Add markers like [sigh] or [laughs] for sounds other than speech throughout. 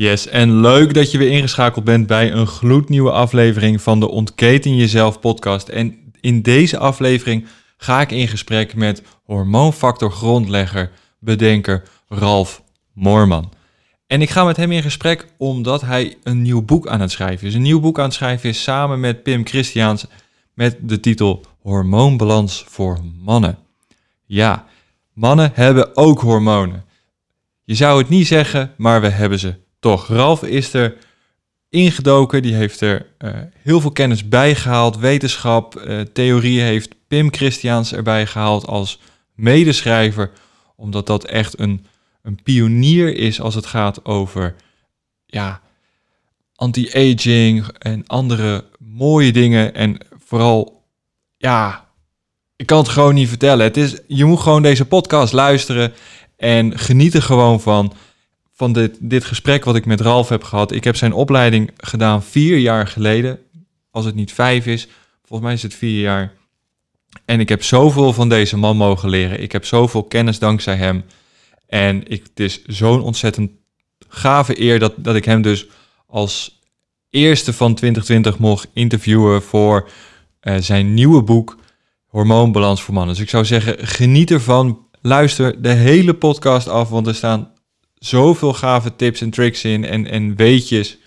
Yes, en leuk dat je weer ingeschakeld bent bij een gloednieuwe aflevering van de Ontketen Jezelf podcast. En in deze aflevering ga ik in gesprek met hormoonfactor grondlegger, bedenker Ralf Moorman. En ik ga met hem in gesprek omdat hij een nieuw boek aan het schrijven is. Een nieuw boek aan het schrijven is samen met Pim Christiaans met de titel Hormoonbalans voor mannen. Ja, mannen hebben ook hormonen. Je zou het niet zeggen, maar we hebben ze toch. Ralf is er ingedoken, die heeft er uh, heel veel kennis bij gehaald, wetenschap, uh, theorieën heeft Pim Christiaans erbij gehaald als medeschrijver, omdat dat echt een, een pionier is als het gaat over ja, anti-aging en andere mooie dingen en vooral ja, ik kan het gewoon niet vertellen. Het is, je moet gewoon deze podcast luisteren en geniet er gewoon van. Van dit, dit gesprek wat ik met Ralf heb gehad. Ik heb zijn opleiding gedaan vier jaar geleden. Als het niet vijf is. Volgens mij is het vier jaar. En ik heb zoveel van deze man mogen leren. Ik heb zoveel kennis dankzij hem. En ik, het is zo'n ontzettend gave eer dat, dat ik hem dus als eerste van 2020 mocht interviewen voor uh, zijn nieuwe boek Hormoonbalans voor mannen. Dus ik zou zeggen, geniet ervan. Luister de hele podcast af, want er staan zoveel gave tips en tricks in en, en weetjes.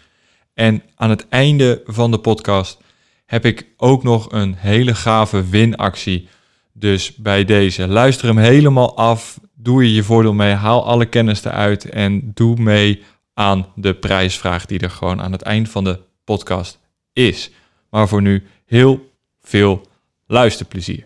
En aan het einde van de podcast heb ik ook nog een hele gave winactie. Dus bij deze, luister hem helemaal af. Doe je je voordeel mee, haal alle kennis eruit en doe mee aan de prijsvraag die er gewoon aan het eind van de podcast is. Maar voor nu heel veel luisterplezier.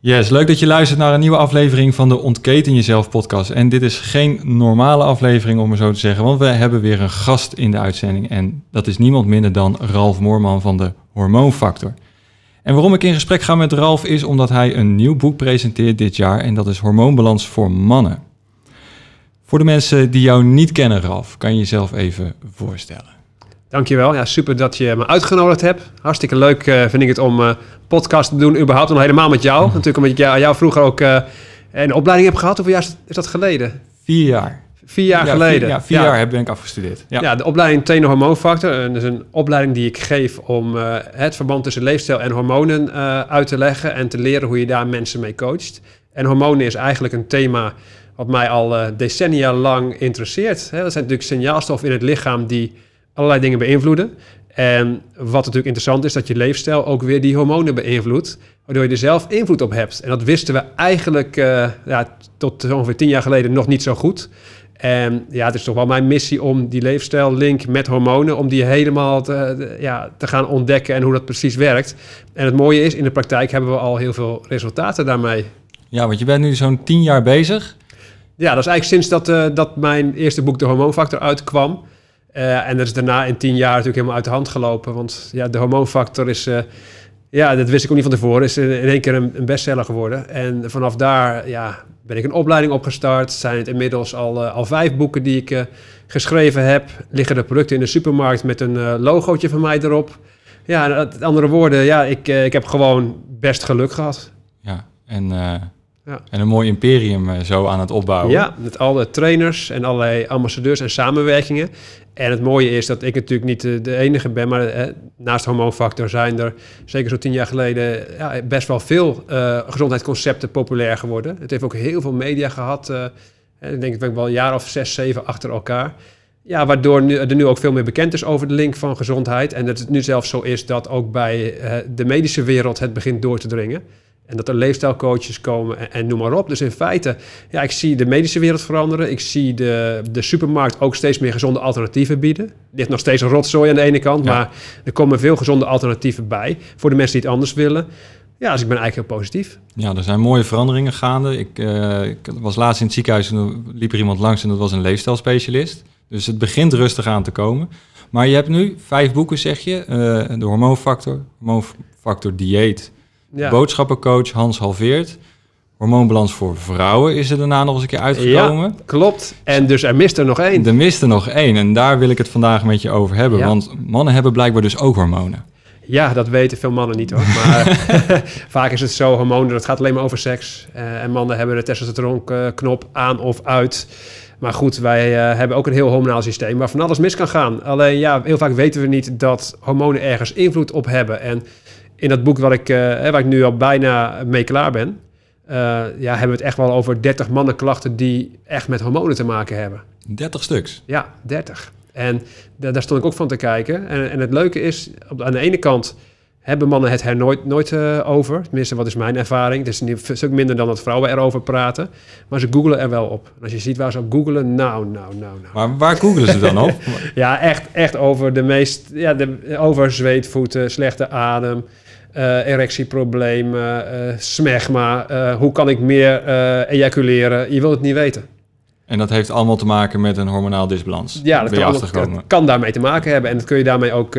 Yes, leuk dat je luistert naar een nieuwe aflevering van de Ontketen Jezelf podcast. En dit is geen normale aflevering, om maar zo te zeggen, want we hebben weer een gast in de uitzending. En dat is niemand minder dan Ralf Moorman van de Hormoonfactor. En waarom ik in gesprek ga met Ralf is omdat hij een nieuw boek presenteert dit jaar en dat is Hormoonbalans voor Mannen. Voor de mensen die jou niet kennen, Ralf, kan je jezelf even voorstellen. Dankjewel. Ja, super dat je me uitgenodigd hebt. Hartstikke leuk uh, vind ik het om uh, podcast te doen, überhaupt. nog helemaal met jou. Natuurlijk omdat ik jou, jou vroeger ook uh, een opleiding heb gehad. Hoeveel jaar is dat geleden? Vier jaar. Vier jaar geleden? Vier, ja, vier jaar heb, ik afgestudeerd. Ja. ja, de opleiding Trainer Hormoonfactor. Dat is een opleiding die ik geef om het verband tussen leefstijl en hormonen uit te leggen. En te leren hoe je daar mensen mee coacht. En hormonen is eigenlijk een thema wat mij al decennia lang interesseert. Hè, dat zijn natuurlijk signaalstoffen in het lichaam die allerlei dingen beïnvloeden. En wat natuurlijk interessant is, dat je leefstijl ook weer die hormonen beïnvloedt, waardoor je er zelf invloed op hebt. En dat wisten we eigenlijk uh, ja, tot ongeveer tien jaar geleden nog niet zo goed. En ja, het is toch wel mijn missie om die leefstijl-link met hormonen, om die helemaal te, ja, te gaan ontdekken en hoe dat precies werkt. En het mooie is, in de praktijk hebben we al heel veel resultaten daarmee. Ja, want je bent nu zo'n tien jaar bezig. Ja, dat is eigenlijk sinds dat, uh, dat mijn eerste boek De Hormoonfactor uitkwam. Uh, en dat is daarna in tien jaar natuurlijk helemaal uit de hand gelopen. Want ja, de hormoonfactor is, uh, ja, dat wist ik ook niet van tevoren, is in, één keer een, een, bestseller geworden. En vanaf daar ja, ben ik een opleiding opgestart. Zijn het inmiddels al, uh, al vijf boeken die ik geschreven heb. Liggen er producten in de supermarkt met een logootje van mij erop. Ja, met andere woorden, ja, ik, ik heb gewoon best geluk gehad. Ja, en Ja. En een mooi imperium eh, zo aan het opbouwen. Ja, met alle trainers en allerlei ambassadeurs en samenwerkingen. En het mooie is dat ik natuurlijk niet de, enige ben, maar eh, naast Hormoonfactor zijn er zeker zo tien jaar geleden ja, best wel veel eh, gezondheidsconcepten populair geworden. Het heeft ook heel veel media gehad. eh, ik denk ik wel een jaar of zes, zeven achter elkaar. Ja, waardoor nu, er nu ook veel meer bekend is over de link van gezondheid. En dat het nu zelfs zo is dat ook bij eh, de medische wereld het begint door te dringen. En dat er leefstijlcoaches komen en, en noem maar op. Dus in feite, ja, ik zie de medische wereld veranderen. Ik zie de, de supermarkt ook steeds meer gezonde alternatieven bieden. Er ligt nog steeds een rotzooi aan de ene kant, Ja. maar er komen veel gezonde alternatieven bij. Voor de mensen die het anders willen. Ja, dus ik ben eigenlijk heel positief. Ja, er zijn mooie veranderingen gaande. Ik, eh, ik was laatst in het ziekenhuis en er liep er iemand langs en dat was een leefstijlspecialist. Dus het begint rustig aan te komen. Maar je hebt nu vijf boeken, zeg je. Eh, de hormoonfactor, hormoonfactor dieet, Ja. boodschappencoach Hans Halveert. Hormoonbalans voor vrouwen is er daarna nog eens een keer uitgekomen. Klopt. En dus er mist er nog één. Er mist er nog één en daar wil ik het vandaag met je over hebben. Ja. Want mannen hebben blijkbaar dus ook hormonen. Ja, dat weten veel mannen niet hoor. [laughs] Maar [laughs] vaak is het zo, hormonen, dat gaat alleen maar over seks. Eh, en mannen hebben de testosteronknop aan of uit. Maar goed, wij eh, hebben ook een heel hormonaal systeem waar van alles mis kan gaan. Alleen ja, heel vaak weten we niet dat hormonen ergens invloed op hebben. En in dat boek wat ik, eh, waar ik nu al bijna mee klaar ben... eh, ja, hebben we het echt wel over 30 mannenklachten die echt met hormonen te maken hebben. 30 stuks. Ja, 30. En da- daar stond ik ook van te kijken. En, en het leuke is, op, aan de ene kant hebben mannen het er nooit, nooit eh, over. Tenminste, wat is mijn ervaring. Het is een stuk minder dan dat vrouwen erover praten. Maar ze googelen er wel op. En als je ziet waar ze op googelen, nou, nou, nou, nou. Maar waar googelen ze dan op? [laughs] Ja, echt, echt over de meest... Ja, de, over zweetvoeten, slechte adem... eh, erectieproblemen, eh smegma, eh, hoe kan ik meer ejaculeren? Je wilt het niet weten. En dat heeft allemaal te maken met een hormonaal disbalans. Ja, dat kan, dat kan daarmee te maken hebben. En dat kun je daarmee ook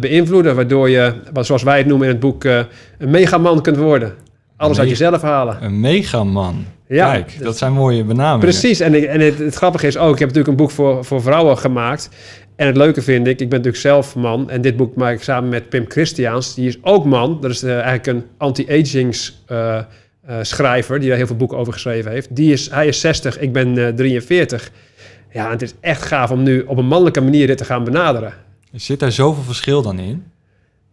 beïnvloeden, waardoor je, wat, zoals wij het noemen in het boek, een megaman kunt worden. Alles uit jezelf halen. Een megaman. Ja, Kijk, dus- dat zijn mooie benamingen. Precies. En, en het, het grappige is ook, ik heb natuurlijk een boek voor, voor vrouwen gemaakt. En het leuke vind ik, ik ben natuurlijk zelf man. En dit boek maak ik samen met Pim Christiaans. Die is ook man. Dat is eh, eigenlijk een anti-agings eh, eh, schrijver, die daar heel veel boeken over geschreven heeft. Die is, hij is 60, ik ben eh, 43. Ja, het is echt gaaf om nu op een mannelijke manier dit te gaan benaderen. Zit daar zoveel verschil dan in?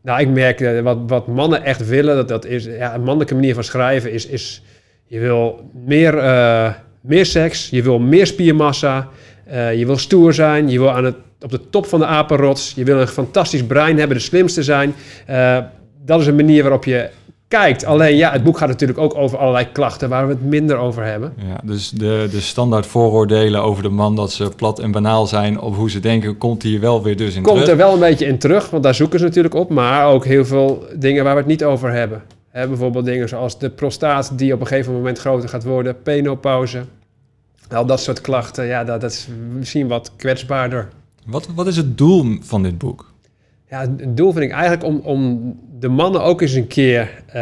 Nou, ik merk wat, wat mannen echt willen, dat, dat is ja, een mannelijke manier van schrijven is, is je wil meer, meer seks, je wil meer spiermassa, je wil stoer zijn, je wil aan het, op de top van de apenrots, je wil een fantastisch brein hebben, de slimste zijn. Eh, dat is een manier waarop je kijkt. Alleen ja, het boek gaat natuurlijk ook over allerlei klachten waar we het minder over hebben. Ja, dus de, de standaard vooroordelen over de man dat ze plat en banaal zijn op hoe ze denken, komt hier wel weer dus in Komt terug. er wel een beetje in terug, want daar zoeken ze natuurlijk op, maar ook heel veel dingen waar we het niet over hebben. Bijvoorbeeld dingen zoals de prostaat die op een gegeven moment groter gaat worden, penopauze. Al dat soort klachten, ja, dat, dat is misschien wat kwetsbaarder. Wat, wat is het doel van dit boek? Ja, het doel vind ik eigenlijk om, om de mannen ook eens een keer eh,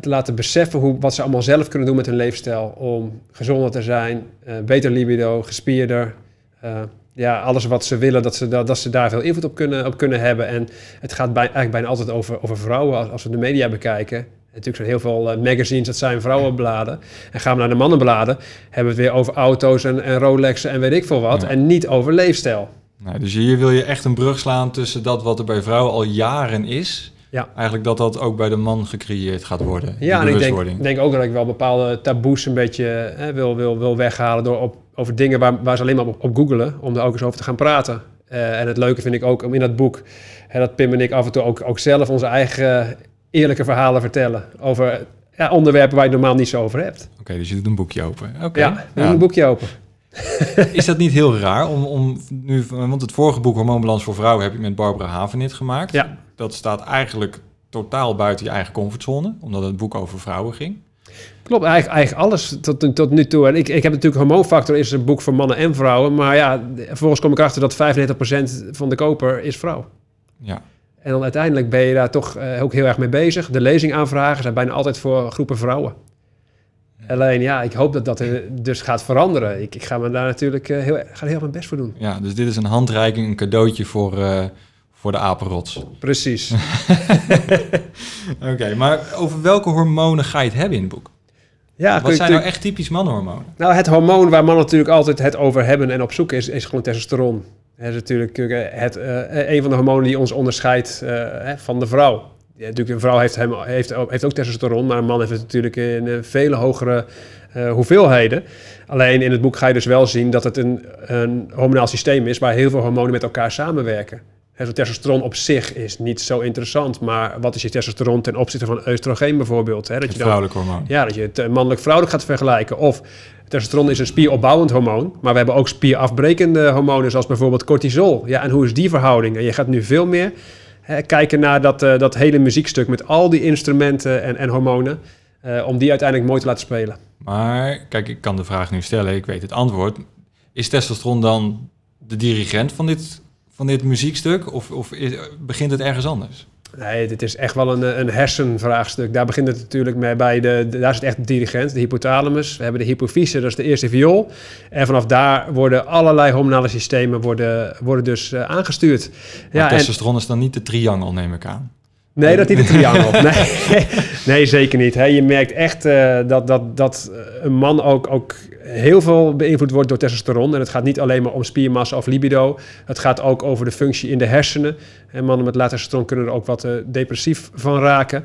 te laten beseffen hoe, wat ze allemaal zelf kunnen doen met hun leefstijl. Om gezonder te zijn, eh, beter libido, gespierder. eh, ja, alles wat ze willen, dat ze, dat, dat ze daar veel invloed op kunnen, op kunnen hebben. En het gaat bij, eigenlijk bijna altijd over, over vrouwen als, als we de media bekijken. Natuurlijk zijn heel veel magazines, dat zijn vrouwenbladen. En gaan we naar de mannenbladen, hebben we het weer over auto's en, en Rolexen en weet ik veel wat. Ja. En niet over leefstijl. Nou, dus hier wil je echt een brug slaan tussen dat wat er bij vrouwen al jaren is. Ja. Eigenlijk dat dat ook bij de man gecreëerd gaat worden. Ja, en ik denk, denk ook dat ik wel bepaalde taboes een beetje hè, wil, wil, wil weghalen door op, over dingen waar, waar ze alleen maar op, op googelen, om daar ook eens over te gaan praten. Eh, en het leuke vind ik ook om in dat boek, hè, dat Pim en ik af en toe ook, ook zelf onze eigen eerlijke verhalen vertellen over ja, onderwerpen waar je normaal niet zo over hebt. Oké, dus je doet een boekje open. Oké. Ja, we doen een boekje open. [laughs] Is dat niet heel raar om, om nu, want het vorige boek Hormoonbalans voor Vrouwen heb je met Barbara Havenit gemaakt. Ja. Dat staat eigenlijk totaal buiten je eigen comfortzone, omdat het boek over vrouwen ging. Klopt, eigenlijk, eigenlijk alles tot, tot nu toe. En ik, ik heb natuurlijk Hormoonfactor is een boek voor mannen en vrouwen. Maar ja, vervolgens kom ik achter dat 95% van de koper is vrouw. Ja. En dan uiteindelijk ben je daar toch eh, ook heel erg mee bezig. De lezingaanvragen zijn bijna altijd voor groepen vrouwen. Alleen ja, ik hoop dat dat dus gaat veranderen. Ik, ik ga me daar natuurlijk eh, heel, ga er heel mijn best voor doen. ja, dus dit is een handreiking, een cadeautje voor, eh, voor de apenrots. Precies. [laughs] [laughs] Oké, maar over welke hormonen ga je het hebben in het boek? Ja, Wat zijn nou echt typisch mannenhormonen? Nou, het hormoon waar mannen natuurlijk altijd het over hebben en op zoek is, is gewoon testosteron. Dat is natuurlijk eh, het, een van de hormonen die ons onderscheidt van de vrouw. Ja, natuurlijk, een vrouw heeft, hem, heeft, ook- heeft ook testosteron, maar een man heeft het natuurlijk in eh, vele hogere eh, hoeveelheden. Alleen in het boek ga je dus wel zien dat het een, een hormonaal systeem is waar heel veel hormonen met elkaar samenwerken. Hè, zo testosteron op zich is niet zo interessant, maar wat is je testosteron ten opzichte van oestrogeen bijvoorbeeld? Hè? Dat Het je dan vrouwelijk hormoon. ja, dat je het eh, mannelijk-vrouwelijk gaat vergelijken. Of testosteron is een spieropbouwend hormoon, maar we hebben ook spierafbrekende hormonen, zoals bijvoorbeeld cortisol. Ja, en hoe is die verhouding? En je gaat nu veel meer kijken naar dat, eh, dat hele muziekstuk met al die instrumenten en, en hormonen, eh, om die uiteindelijk mooi te laten spelen. Maar kijk, ik kan de vraag nu stellen, ik weet het antwoord. Is testosteron dan de dirigent van dit, van dit muziekstuk? Of, of begint het ergens anders? Nee, dit is echt wel een, eh, een hersenvraagstuk. Daar begint het natuurlijk mee bij de, de- daar zit echt de dirigent, de hypothalamus. We hebben de hypofyse, dat is de eerste viool. En vanaf daar worden allerlei hormonale systemen worden, worden dus eh, aangestuurd. Maar en- testosteron is dan niet de triangel, neem ik aan. Nee, dat is niet een triangel. [laughs] Nee, nee zeker niet. Hè. Je merkt echt eh, dat, dat, dat eh, een man ook, ook heel veel beïnvloed wordt door testosteron. En het gaat niet alleen maar om spiermassa of libido. Het gaat ook over de functie in de hersenen. En mannen met laag testosteron kunnen er ook wat eh, depressief van raken.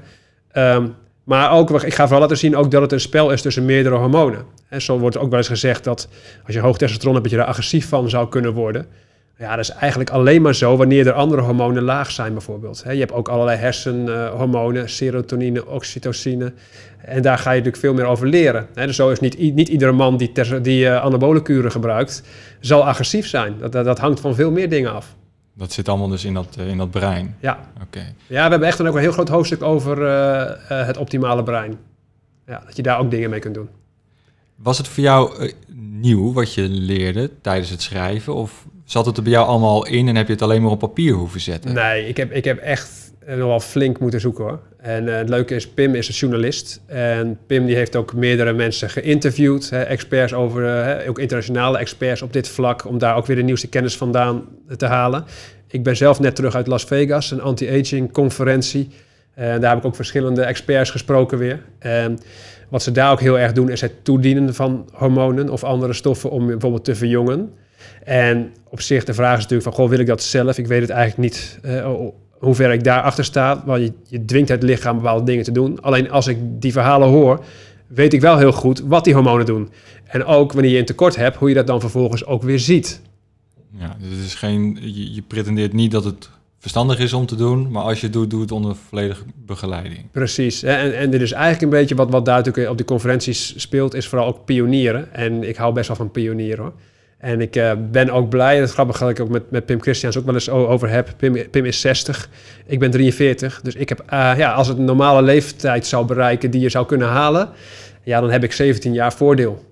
Ehm, maar ook, ik ga vooral laten zien ook dat het een spel is tussen meerdere hormonen. En zo wordt ook wel eens gezegd dat als je hoog testosteron hebt, dat je daar agressief van zou kunnen worden. Ja, dat is eigenlijk alleen maar zo wanneer er andere hormonen laag zijn, bijvoorbeeld. Je hebt ook allerlei hersenhormonen, serotonine, oxytocine. En daar ga je natuurlijk veel meer over leren. Dus zo is niet, niet iedere man die, ter, die eh, anabole kuren gebruikt, zal agressief zijn. Dat, dat, dat hangt van veel meer dingen af. Dat zit allemaal dus in dat, eh, in dat brein. Ja. Oké. ja, we hebben echt een, ook een heel groot hoofdstuk over eh, eh, het optimale brein. Ja, dat je daar ook dingen mee kunt doen. Was het voor jou eh, nieuw wat je leerde tijdens het schrijven? Of zat het er bij jou allemaal al in en heb je het alleen maar op papier hoeven zetten? Nee, ik heb, ik heb echt eh, nog wel flink moeten zoeken hoor. En eh, het leuke is, Pim is een journalist. En Pim die heeft ook meerdere mensen geïnterviewd. Hè, experts over, eh, hè, ook internationale experts op dit vlak. Om daar ook weer de nieuwste kennis vandaan te halen. Ik ben zelf net terug uit Las Vegas, een anti-aging conferentie. En daar heb ik ook verschillende experts gesproken weer. En wat ze daar ook heel erg doen, is het toedienen van hormonen of andere stoffen om bijvoorbeeld te verjongen. En op zich, de vraag is natuurlijk van, goh, wil ik dat zelf? Ik weet het eigenlijk niet eh, hoe ver ik daarachter sta. Want je, je dwingt het lichaam bepaalde dingen te doen. Alleen als ik die verhalen hoor, weet ik wel heel goed wat die hormonen doen. En ook wanneer je een tekort hebt, hoe je dat dan vervolgens ook weer ziet. Ja, dus is geen, je pretendeert niet dat het verstandig is om te doen, maar als je het doet, doe het onder volledige begeleiding. Precies. En, en dit is eigenlijk een beetje wat, wat daar natuurlijk op die conferenties speelt, is vooral ook pionieren. En ik hou best wel van pionieren hoor. En ik eh, ben ook blij, dat is grappig dat ik ook met, met Pim Christians ook wel eens over heb. Pim, Pim is 60, ik ben 43. Dus ik heb, eh, ja, als het een normale leeftijd zou bereiken die je zou kunnen halen, ja, dan heb ik 17 jaar voordeel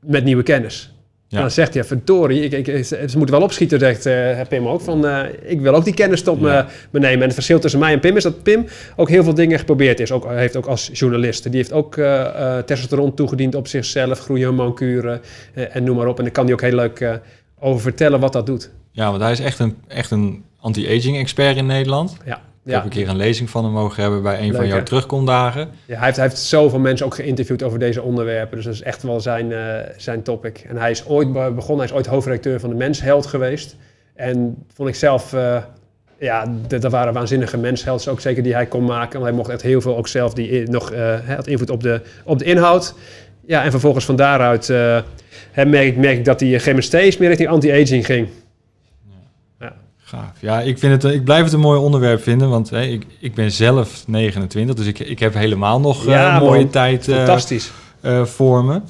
met nieuwe kennis. Ja. Dan zegt hij, verdorie, ik, ik, ze moeten wel opschieten, zegt eh, Pim ook. Van, eh, ik wil ook die kennis tot me, Ja. me nemen. En het verschil tussen mij en Pim is dat Pim ook heel veel dingen geprobeerd is. Ook, heeft ook als journalist. Die heeft ook eh, testosteron toegediend op zichzelf, groeihormoonkuren en noem maar op. En daar kan hij ook heel leuk over vertellen wat dat doet. Ja, want hij is echt een, echt een anti-aging expert in Nederland. Ja, Ik heb een keer een lezing van hem mogen hebben bij een Leuk, van jouw hè? terugkomdagen. Ja, hij, heeft, hij heeft zoveel mensen ook geïnterviewd over deze onderwerpen. Dus dat is echt wel zijn, eh, zijn topic. En hij is ooit be- begonnen, hij is ooit hoofdredacteur van de Mensheld geweest. En vond ik zelf, eh, ja, dat waren waanzinnige menshelds ook zeker die hij kon maken. Want hij mocht echt heel veel ook zelf die nog eh, had invloed op de, op de inhoud. Ja, en vervolgens van daaruit merk, ik- merk ik dat hij op een gegeven moment steeds meer richting anti-aging ging. Gaaf. Ja, ik, vind het, ik blijf het een mooi onderwerp vinden, want ik, ik ben zelf 29, dus ik, ik heb helemaal nog eh, Ja, mooie man. tijd eh, Fantastisch. eh, voor me.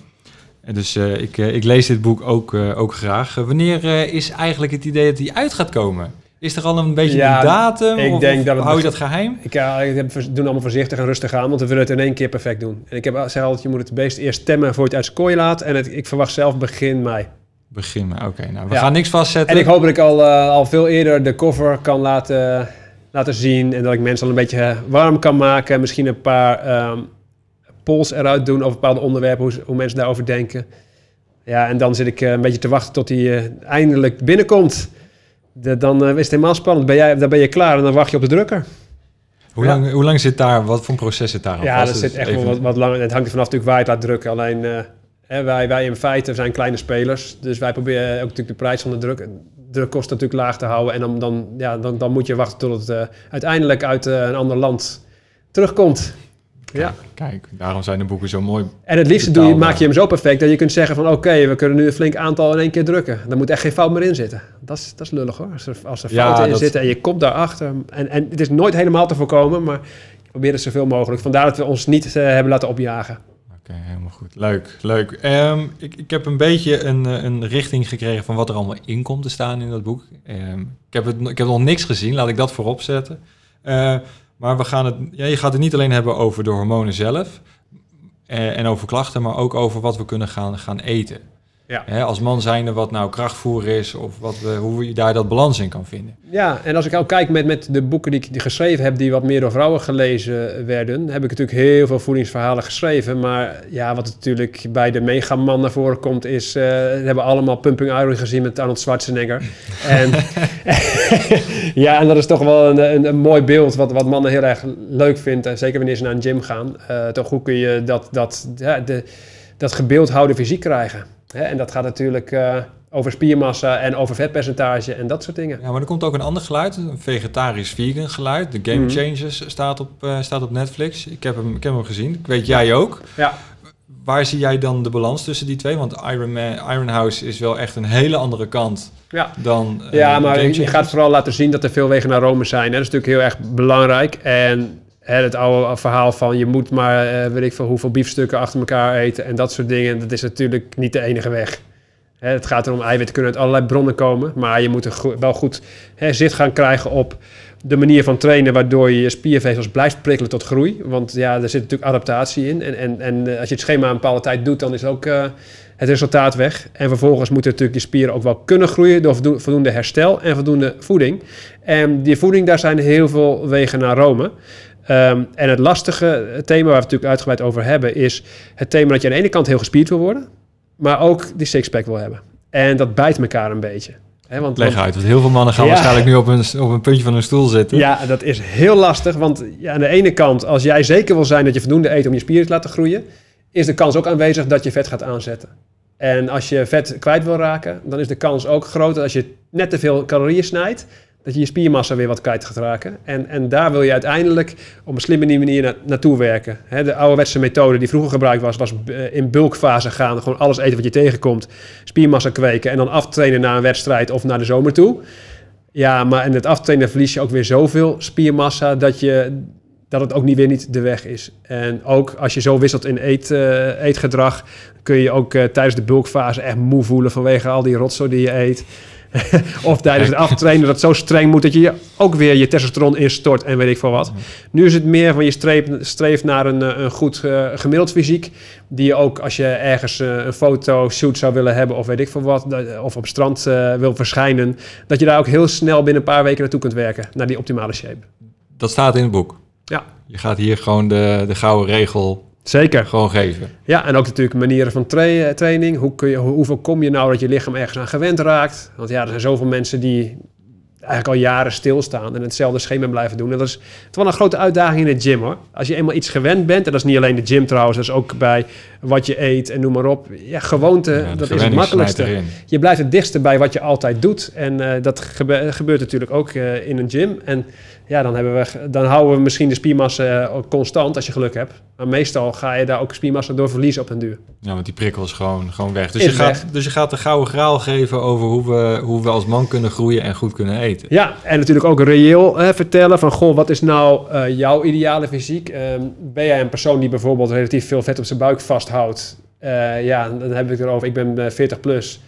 En dus eh, ik, eh, ik lees dit boek ook, eh, ook graag. Eh, wanneer eh, is eigenlijk het idee dat die uit gaat komen? Is er al een beetje Ja, een datum? ik of, denk of dat het hou je dat geheim? Ik, ja, ik doen allemaal voorzichtig en rustig aan, want we willen het in één keer perfect doen. En ik heb zeg altijd, je moet het beest eerst stemmen voor je het uit zijn kooi laat. En het, ik verwacht zelf begin mei. Begin maar. Oké, nou, we Ja. gaan niks vastzetten. En ik hoop dat ik al, eh, al veel eerder de cover kan laten, laten zien. En dat ik mensen al een beetje eh, warm kan maken. Misschien een paar ehm polls eruit doen over bepaalde onderwerpen, hoe, hoe mensen daarover denken. Ja, en dan zit ik eh, een beetje te wachten tot hij eindelijk binnenkomt. De- dan is het helemaal spannend. Ben jij, dan ben je klaar en dan wacht je op de drukker. Hoe, Ja. lang, hoe lang zit daar, wat voor een proces zit daar aan Ja, vast? dat zit echt even- wel wat, wat langer. Het hangt er vanaf natuurlijk waar je het laat drukken. Alleen hè, wij, wij in feite zijn kleine spelers. Dus wij proberen ook natuurlijk de prijs van de druk. Drukkosten natuurlijk laag te houden. En dan, dan, ja, dan, dan moet je wachten tot het eh, uiteindelijk uit eh, een ander land terugkomt. Ja. Kijk, daarom zijn de boeken zo mooi. En het liefste doe je, maak je hem zo perfect dat je kunt zeggen van oké, we kunnen nu een flink aantal in één keer drukken. Daar moet echt geen fout meer in zitten. Dat is, dat is lullig hoor. Als er, als er Ja, fouten in zitten en je komt daarachter. En, en het is nooit helemaal te voorkomen, maar je probeert het zoveel mogelijk. Vandaar dat we ons niet eh, hebben laten opjagen. Oké, helemaal goed. Leuk, leuk. Ehm, ik, ik heb een beetje een, eh, een richting gekregen van wat er allemaal in komt te staan in dat boek. Ehm, ik, heb het, ik heb nog niks gezien, laat ik dat voorop zetten. Eh, maar we gaan het, ja, je gaat het niet alleen hebben over de hormonen zelf eh, en over klachten, maar ook over wat we kunnen gaan, gaan eten. Ja. Hè, als man zijnde wat nou krachtvoer is of wat we, hoe je daar dat balans in kan vinden. Ja, en als ik ook kijk met, met de boeken die ik die geschreven heb, die wat meer door vrouwen gelezen werden, heb ik natuurlijk heel veel voedingsverhalen geschreven. Maar ja, wat natuurlijk bij de megaman naar voren komt, is, eh, we hebben allemaal Pumping Iron gezien met Arnold Schwarzenegger. [laughs] en, [laughs] ja, en dat is toch wel een, een, een mooi beeld wat, wat mannen heel erg leuk vinden. En zeker wanneer ze naar een gym gaan. Eh, toch hoe kun je dat, dat, ja, de, dat gebeeldhouwde fysiek krijgen. Hè? En dat gaat natuurlijk eh, over spiermassa en over vetpercentage en dat soort dingen. Ja, maar er komt ook een ander geluid, een vegetarisch-vegan geluid. The Game Mhm. Changers staat op, eh, staat op Netflix. Ik heb, hem, ik heb hem gezien. Ik weet jij ook. Ja. Waar zie jij dan de balans tussen die twee? Want Iron, Man, Iron House is wel echt een hele andere kant Ja. dan. eh, Ja, maar je gaat vooral laten zien dat er veel wegen naar Rome zijn. Hè. Dat is natuurlijk heel erg belangrijk. En het oude verhaal van je moet maar, eh, weet ik veel, hoeveel biefstukken achter elkaar eten en dat soort dingen. Dat is natuurlijk niet de enige weg. Het gaat erom, eiwitten kunnen uit allerlei bronnen komen. Maar je moet er wel goed zicht gaan krijgen op de manier van trainen... waardoor je je spiervezels blijft prikkelen tot groei. Want ja, er zit natuurlijk adaptatie in. En, en, en eh, als je het schema een bepaalde tijd doet, dan is ook eh, het resultaat weg. En vervolgens moeten natuurlijk je spieren ook wel kunnen groeien... door voldo- voldoende herstel en voldoende voeding. En die voeding, daar zijn heel veel wegen naar Rome... Ehm, en het lastige thema waar we het natuurlijk uitgebreid over hebben, is het thema dat je aan de ene kant heel gespierd wil worden, maar ook die sixpack wil hebben. En dat bijt elkaar een beetje. Want, Leg uit, want heel veel mannen gaan Ja. waarschijnlijk nu op een, op een puntje van hun stoel zitten. ja, dat is heel lastig. Want ja, aan de ene kant, als jij zeker wil zijn dat je voldoende eet om je spieren te laten groeien, is de kans ook aanwezig dat je vet gaat aanzetten. En als je vet kwijt wil raken, dan is de kans ook groot dat als je net te veel calorieën snijdt, dat je je spiermassa weer wat kwijt gaat raken. En, en daar wil je uiteindelijk op een slimme manier na- naartoe werken. De ouderwetse methode die vroeger gebruikt was, was eh, in bulkfase gaan. Gewoon alles eten wat je tegenkomt. Spiermassa kweken en dan aftrainen naar een wedstrijd of naar de zomer toe. Ja, maar in het aftrainen verlies je ook weer zoveel spiermassa dat, je, dat het ook niet weer niet de weg is. En ook als je zo wisselt in eet, eh, eetgedrag, kun je ook eh, tijdens de bulkfase echt moe voelen vanwege al die rotzooi die je eet. [laughs] of tijdens het aftrainen dat zo streng moet dat je je ook weer je testosteron instort en weet ik veel wat. Nu is het meer van je streeft, streeft naar een, eh, een goed eh, gemiddeld fysiek. Die je ook als je ergens eh, een foto shoot zou willen hebben of weet ik veel wat. Of op strand wil verschijnen. Dat je daar ook heel snel binnen een paar weken naartoe kunt werken. Naar die optimale shape. Dat staat in het boek. Ja. Je gaat hier gewoon de, de gouden regel Zeker. gewoon geven. Ja, en ook natuurlijk manieren van tra- training. Hoe, kun je, hoe, hoeveel kom je nou dat je lichaam ergens aan gewend raakt? Want ja, er zijn zoveel mensen die eigenlijk al jaren stilstaan en hetzelfde schema blijven doen. En dat is wel een grote uitdaging in de gym hoor. Als je eenmaal iets gewend bent, en dat is niet alleen de gym trouwens, dat is ook bij wat je eet en noem maar op. Ja, gewoonte, Ja, dat is het makkelijkste. Je blijft het dichtste bij wat je altijd doet. En eh, dat gebe- gebeurt natuurlijk ook eh, in een gym. En ja, dan, hebben we, dan houden we misschien de spiermassa eh, constant als je geluk hebt. Maar meestal ga je daar ook spiermassa door verliezen op een duur. Ja, want die prikkel is gewoon, gewoon weg. Dus Is je, gaat, weg. dus je gaat de gouden graal geven over hoe we, hoe we als man kunnen groeien en goed kunnen eten. Ja, en natuurlijk ook reëel eh, vertellen van... Goh, wat is nou eh, jouw ideale fysiek? Ehm, ben jij een persoon die bijvoorbeeld relatief veel vet op zijn buik vasthoudt? Ja, dan heb ik het erover. Ik ben eh, 40 plus.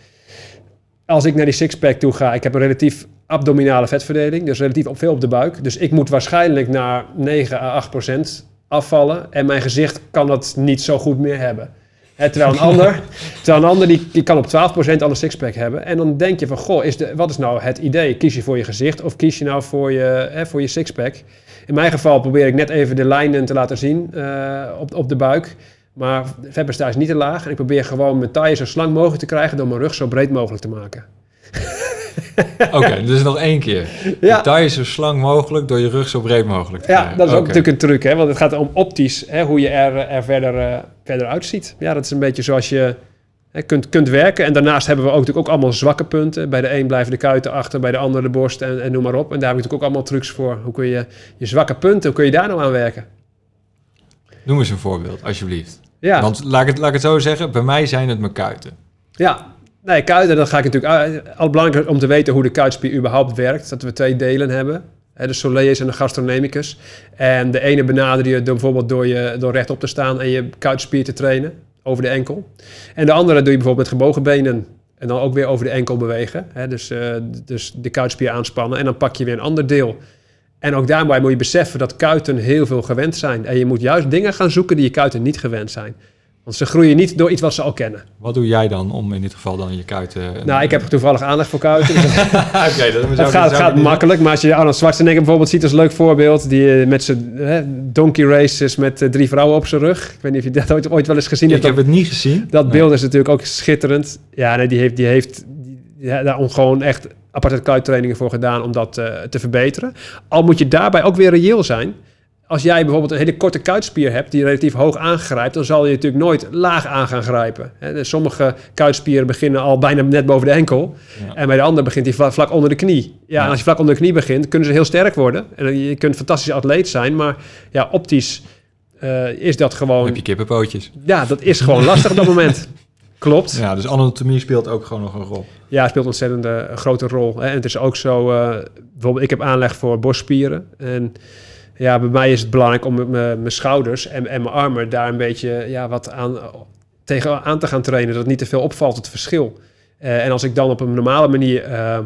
Als ik naar die sixpack toe ga... Ik heb een relatief abdominale vetverdeling. Dus relatief op veel op de buik. Dus ik moet waarschijnlijk naar 9 à 8 procent afvallen. En mijn gezicht kan dat niet zo goed meer hebben. Terwijl een ander, [laughs] terwijl een ander die, die kan op 12% al een sixpack hebben. En dan denk je van, goh, is de, wat is nou het idee? Kies je voor je gezicht of kies je nou voor je, hè, voor je sixpack? In mijn geval probeer ik net even de lijnen te laten zien eh, op, op de buik. Maar vetpercentage is niet te laag. En ik probeer gewoon mijn taille zo slank mogelijk te krijgen door mijn rug zo breed mogelijk te maken. [laughs] [laughs] Oké, dus nog één keer. Ja. De taille zo slang mogelijk door je rug zo breed mogelijk te Ja, krijgen. dat is ook natuurlijk een truc, hè? want het gaat om optisch, hè, hoe je er, er verder, eh, verder uitziet. Ja, dat is een beetje zoals je hè, kunt, kunt werken. En daarnaast hebben we ook, natuurlijk ook allemaal zwakke punten. Bij de een blijven de kuiten achter, bij de ander de borst en, en noem maar op. En daar heb ik natuurlijk ook allemaal trucs voor. Hoe kun je je zwakke punten, hoe kun je daar nou aan werken? Noem eens een voorbeeld, alsjeblieft. Ja, Want laat ik, het, laat ik het zo zeggen, bij mij zijn het mijn kuiten. ja. Nee, kuiten, dan ga ik natuurlijk... Al belangrijk om te weten hoe de kuitspier überhaupt werkt. Dat we twee delen hebben. De soleus en de gastronomicus. En de ene benader je door, bijvoorbeeld door, je, door rechtop te staan en je kuitspier te trainen over de enkel. En de andere doe je bijvoorbeeld met gebogen benen en dan ook weer over de enkel bewegen. Dus, eh, dus de kuitspier aanspannen en dan pak je weer een ander deel. En ook daarbij moet je beseffen dat kuiten heel veel gewend zijn. En je moet juist dingen gaan zoeken die je kuiten niet gewend zijn. Want ze groeien niet door iets wat ze al kennen. Wat doe jij dan om in dit geval dan je kuiten... Nou, ik heb toevallig aandacht voor kuiten. Dus [laughs] Oké, dat Het gaat, gaat ik- makkelijk, maar als je Arnold Schwarzenegger bijvoorbeeld ziet als leuk voorbeeld, die eh, met zijn hè, donkey races met eh, drie vrouwen op zijn rug. Ik weet niet of je dat ooit, ooit wel eens gezien Ik hebt. heb Dat, het niet gezien. dat beeld is natuurlijk ook schitterend. Ja, nee, die heeft, die heeft die, ja, daar om gewoon echt aparte kuittrainingen voor gedaan om dat eh, te verbeteren. Al moet je daarbij ook weer reëel zijn. Als jij bijvoorbeeld een hele korte kuitspier hebt die relatief hoog aangrijpt, dan zal je natuurlijk nooit laag aan gaan grijpen. Dus sommige kuitspieren beginnen al bijna net boven de enkel. Ja. En bij de ander begint hij vla- vlak onder de knie. Ja, Ja. en als je vlak onder de knie begint, kunnen ze heel sterk worden. En je kunt een fantastische atleet zijn, maar ja, optisch eh, is dat Dan gewoon... heb je kippenpootjes. Ja, dat is gewoon lastig op dat moment. [laughs] Klopt. Ja, dus anatomie speelt ook gewoon nog een rol. Ja, het speelt ontzettend een grote rol. En het is ook zo, eh, bijvoorbeeld ik heb aanleg voor borstspieren. En ja, bij mij is het belangrijk om mijn schouders en, en mijn armen daar een beetje ja, wat aan, tegen aan te gaan trainen. Dat het niet te veel opvalt, het verschil. Eh, en als ik dan op een normale manier eh,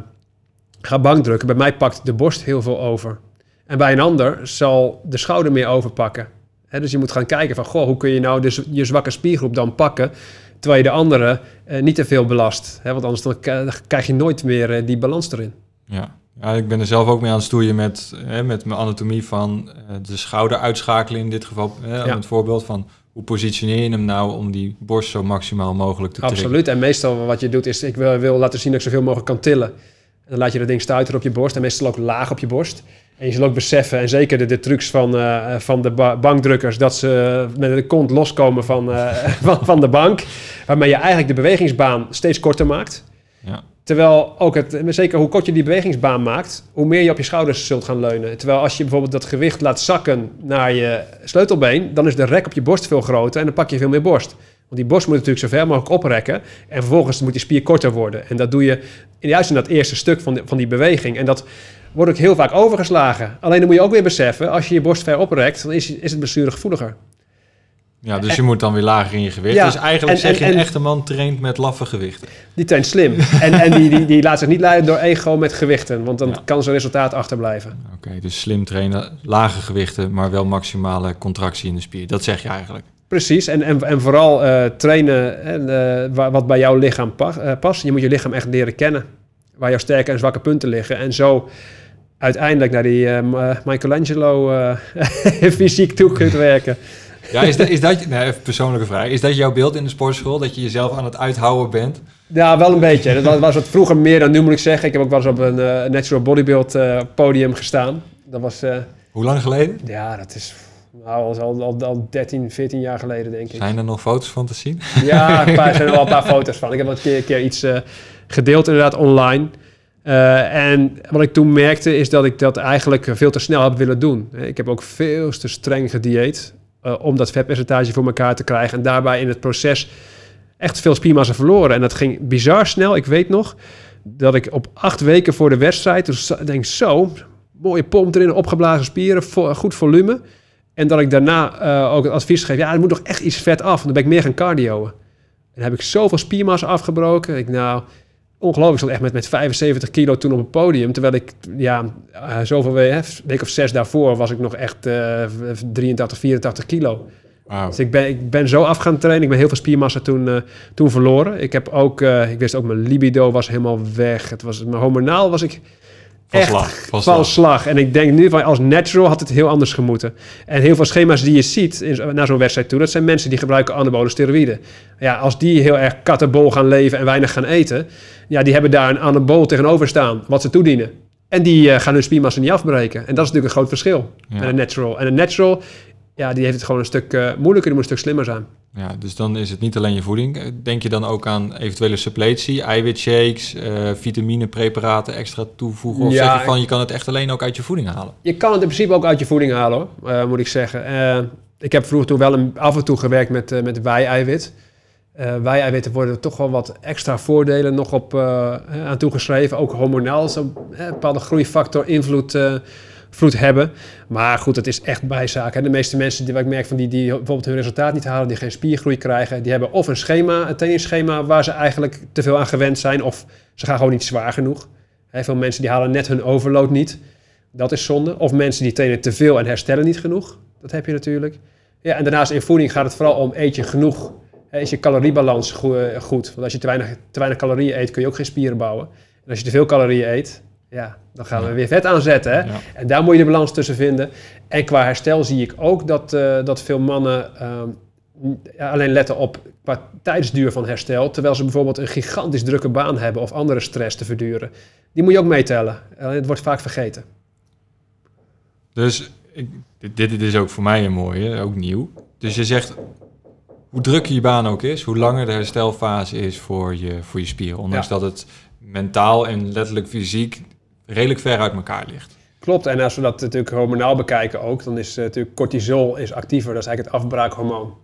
ga bankdrukken, bij mij pakt de borst heel veel over. En bij een ander zal de schouder meer overpakken. Dus je moet gaan kijken van, goh, hoe kun je nou dus je zwakke spiergroep dan pakken... terwijl je de andere eh, niet te veel belast. Want anders dan, krijg je nooit meer die balans erin. Ja. Ja, ik ben er zelf ook mee aan het stoeien met, hè, met mijn anatomie van eh, de schouder uitschakelen in dit geval. Hè, Ja. Het voorbeeld van hoe positioneer je hem nou om die borst zo maximaal mogelijk te trekken. Absoluut. En meestal wat je doet is, ik wil, wil laten zien dat ik zoveel mogelijk kan tillen. En dan laat je dat ding stuiteren op je borst en meestal ook laag op je borst. En je zult ook beseffen, en zeker de, de trucs van, eh, van de ba- bankdrukkers, dat ze met de kont loskomen van, eh, [laughs] van, van de bank. Waarmee je eigenlijk de bewegingsbaan steeds korter maakt. Ja. Terwijl ook het, zeker hoe kort je die bewegingsbaan maakt, hoe meer je op je schouders zult gaan leunen. Terwijl als je bijvoorbeeld dat gewicht laat zakken naar je sleutelbeen, dan is de rek op je borst veel groter en dan pak je veel meer borst. Want die borst moet natuurlijk zo ver mogelijk oprekken en vervolgens moet die spier korter worden. En dat doe je juist in dat eerste stuk van, van die beweging. En dat wordt ook heel vaak overgeslagen. Alleen dan moet je ook weer beseffen, als je je borst ver oprekt, dan is, is het blessuregevoeliger. Ja, dus je moet dan weer lager in je gewicht. Ja, dus eigenlijk en- zeg en- je, een en- echte man traint met laffe gewichten. Die traint slim. [laughs] en en die, die, die laat zich niet leiden door ego met gewichten, want dan Ja. kan zijn resultaat achterblijven. Oké, dus slim trainen, lage gewichten, maar wel maximale contractie in de spier. Dat zeg je eigenlijk. Precies, en, en, en vooral eh, trainen en, eh, wa- wat bij jouw lichaam pa- eh, past. Je moet je lichaam echt leren kennen. Waar jouw sterke en zwakke punten liggen. En zo uiteindelijk naar die eh, Michelangelo eh, [laughs] fysiek toe kunt werken. Ja, is dat, is dat nee, even persoonlijke vraag. Is dat jouw beeld in de sportschool? Dat je jezelf aan het uithouden bent? Ja, wel een beetje. Dat was, was het vroeger meer dan nu moet ik zeggen. Ik heb ook wel eens op een eh, natural bodybuild eh, podium gestaan. Dat was, eh, Hoe lang geleden? ja, dat is nou, al, al, al, al 13, 14 jaar geleden denk ik. Zijn er nog foto's van te zien? Ja, [laughs] er zijn er wel een paar foto's van. Ik heb wel een keer, keer iets gedeeld inderdaad online. En wat ik toen merkte is dat ik dat eigenlijk veel te snel heb willen doen. Ik heb ook veel te streng gedieet eh, om dat vetpercentage voor elkaar te krijgen. En daarbij in het proces echt veel spiermassa verloren. En dat ging bizar snel. Ik weet nog dat ik op acht weken voor de wedstrijd... Dus denk zo, mooie pomp erin, opgeblazen spieren, goed volume. En dat ik daarna eh, ook het advies geef... ja, er moet nog echt iets vet af. Dan ben ik meer gaan cardioen. En dan heb ik zoveel spiermassa afgebroken. Ik nou... Ongelooflijk, ik zat echt met, met 75 kilo toen op het podium. Terwijl ik, ja, eh, zoveel week of zes daarvoor was ik nog echt eh 83, 84 kilo. Dus ik ben, ik ben zo af gaan trainen. Ik ben heel veel spiermassa toen, eh, toen verloren. Ik heb ook, eh, ik wist ook, mijn libido was helemaal weg. Het was, mijn hormonaal was ik Van echt slag, van van slag. slag. En ik denk nu van als natural had het heel anders gemoeten. En heel veel schema's die je ziet in, naar zo'n wedstrijd toe, dat zijn mensen die gebruiken anabole steroïden. Ja, als die heel erg kattenbol gaan leven en weinig gaan eten, ja, die hebben daar een anabool tegenover staan, wat ze toedienen. En die eh, gaan hun spiermassa niet afbreken. En dat is natuurlijk een groot verschil Ja. met een natural. En een natural, ja, die heeft het gewoon een stuk eh, moeilijker, die moet een stuk slimmer zijn. Ja, dus dan is het niet alleen je voeding. Eh, Denk je dan ook aan eventuele suppletie, eiwitshakes, eh vitaminepreparaten extra toevoegen? Of Ja, zeg je van, je kan het echt alleen ook uit je voeding halen? Je kan het in principe ook uit je voeding halen, hoor, moet ik zeggen. Ik heb vroeger toen wel een, af en toe gewerkt met, met wei-eiwit. Eh wei-eiwitten worden er toch wel wat extra voordelen nog op aan toegeschreven. Ook hormonaal, zo'n eh, bepaalde groeifactor invloed invloed hebben. Maar goed, het is echt bijzaak. Hè. De meeste mensen die ik merk van die, die bijvoorbeeld hun resultaat niet halen, die geen spiergroei krijgen, die hebben of een schema, een trainingsschema waar ze eigenlijk te veel aan gewend zijn, of ze gaan gewoon niet zwaar genoeg. Hè, veel mensen die halen net hun overload niet. Dat is zonde. Of mensen die trainen te veel en herstellen niet genoeg. Dat heb je natuurlijk. Ja, en daarnaast in voeding gaat het vooral om eet je genoeg. Is je caloriebalans goe- goed? Want als je te weinig, te weinig calorieën eet, kun je ook geen spieren bouwen. En als je te veel calorieën eet, ja, dan gaan we weer vet aanzetten. Hè? Ja. En daar moet je de balans tussen vinden. En qua herstel zie ik ook dat, eh, dat veel mannen ehm, alleen letten op qua tijdsduur van herstel. Terwijl ze bijvoorbeeld een gigantisch drukke baan hebben of andere stress te verduren. Die moet je ook meetellen. Alleen het wordt vaak vergeten. Dus ik, dit, dit is ook voor mij een mooie, ook nieuw. Dus je zegt, hoe drukker je baan ook is, hoe langer de herstelfase is voor je, voor je spieren. Ondanks Ja. dat het mentaal en letterlijk fysiek redelijk ver uit elkaar ligt. Klopt, en als we dat natuurlijk hormonaal bekijken ook, dan is eh, natuurlijk cortisol is actiever. Dat is eigenlijk het afbraakhormoon.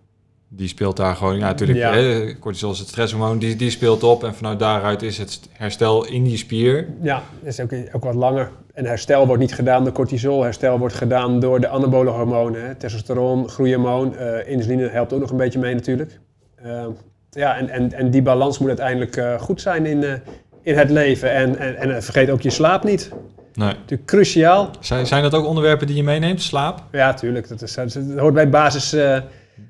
Die speelt daar gewoon, ja natuurlijk, Ja. hè, cortisol is het stresshormoon, die, die speelt op. En vanuit daaruit is het herstel in die spier. Ja, dat is ook, ook wat langer. En herstel wordt niet gedaan door cortisol. Herstel wordt gedaan door de anabole hormonen. Hè. Testosteron, groeihormoon. eh insuline helpt ook nog een beetje mee natuurlijk. Eh, ja, en, en, en die balans moet uiteindelijk goed zijn in, in het leven. En, en, en vergeet ook je slaap niet. Nee. Natuurlijk cruciaal. Zijn, zijn dat ook onderwerpen die je meeneemt? Slaap? Ja, tuurlijk. Dat, is, dat hoort bij basis eh,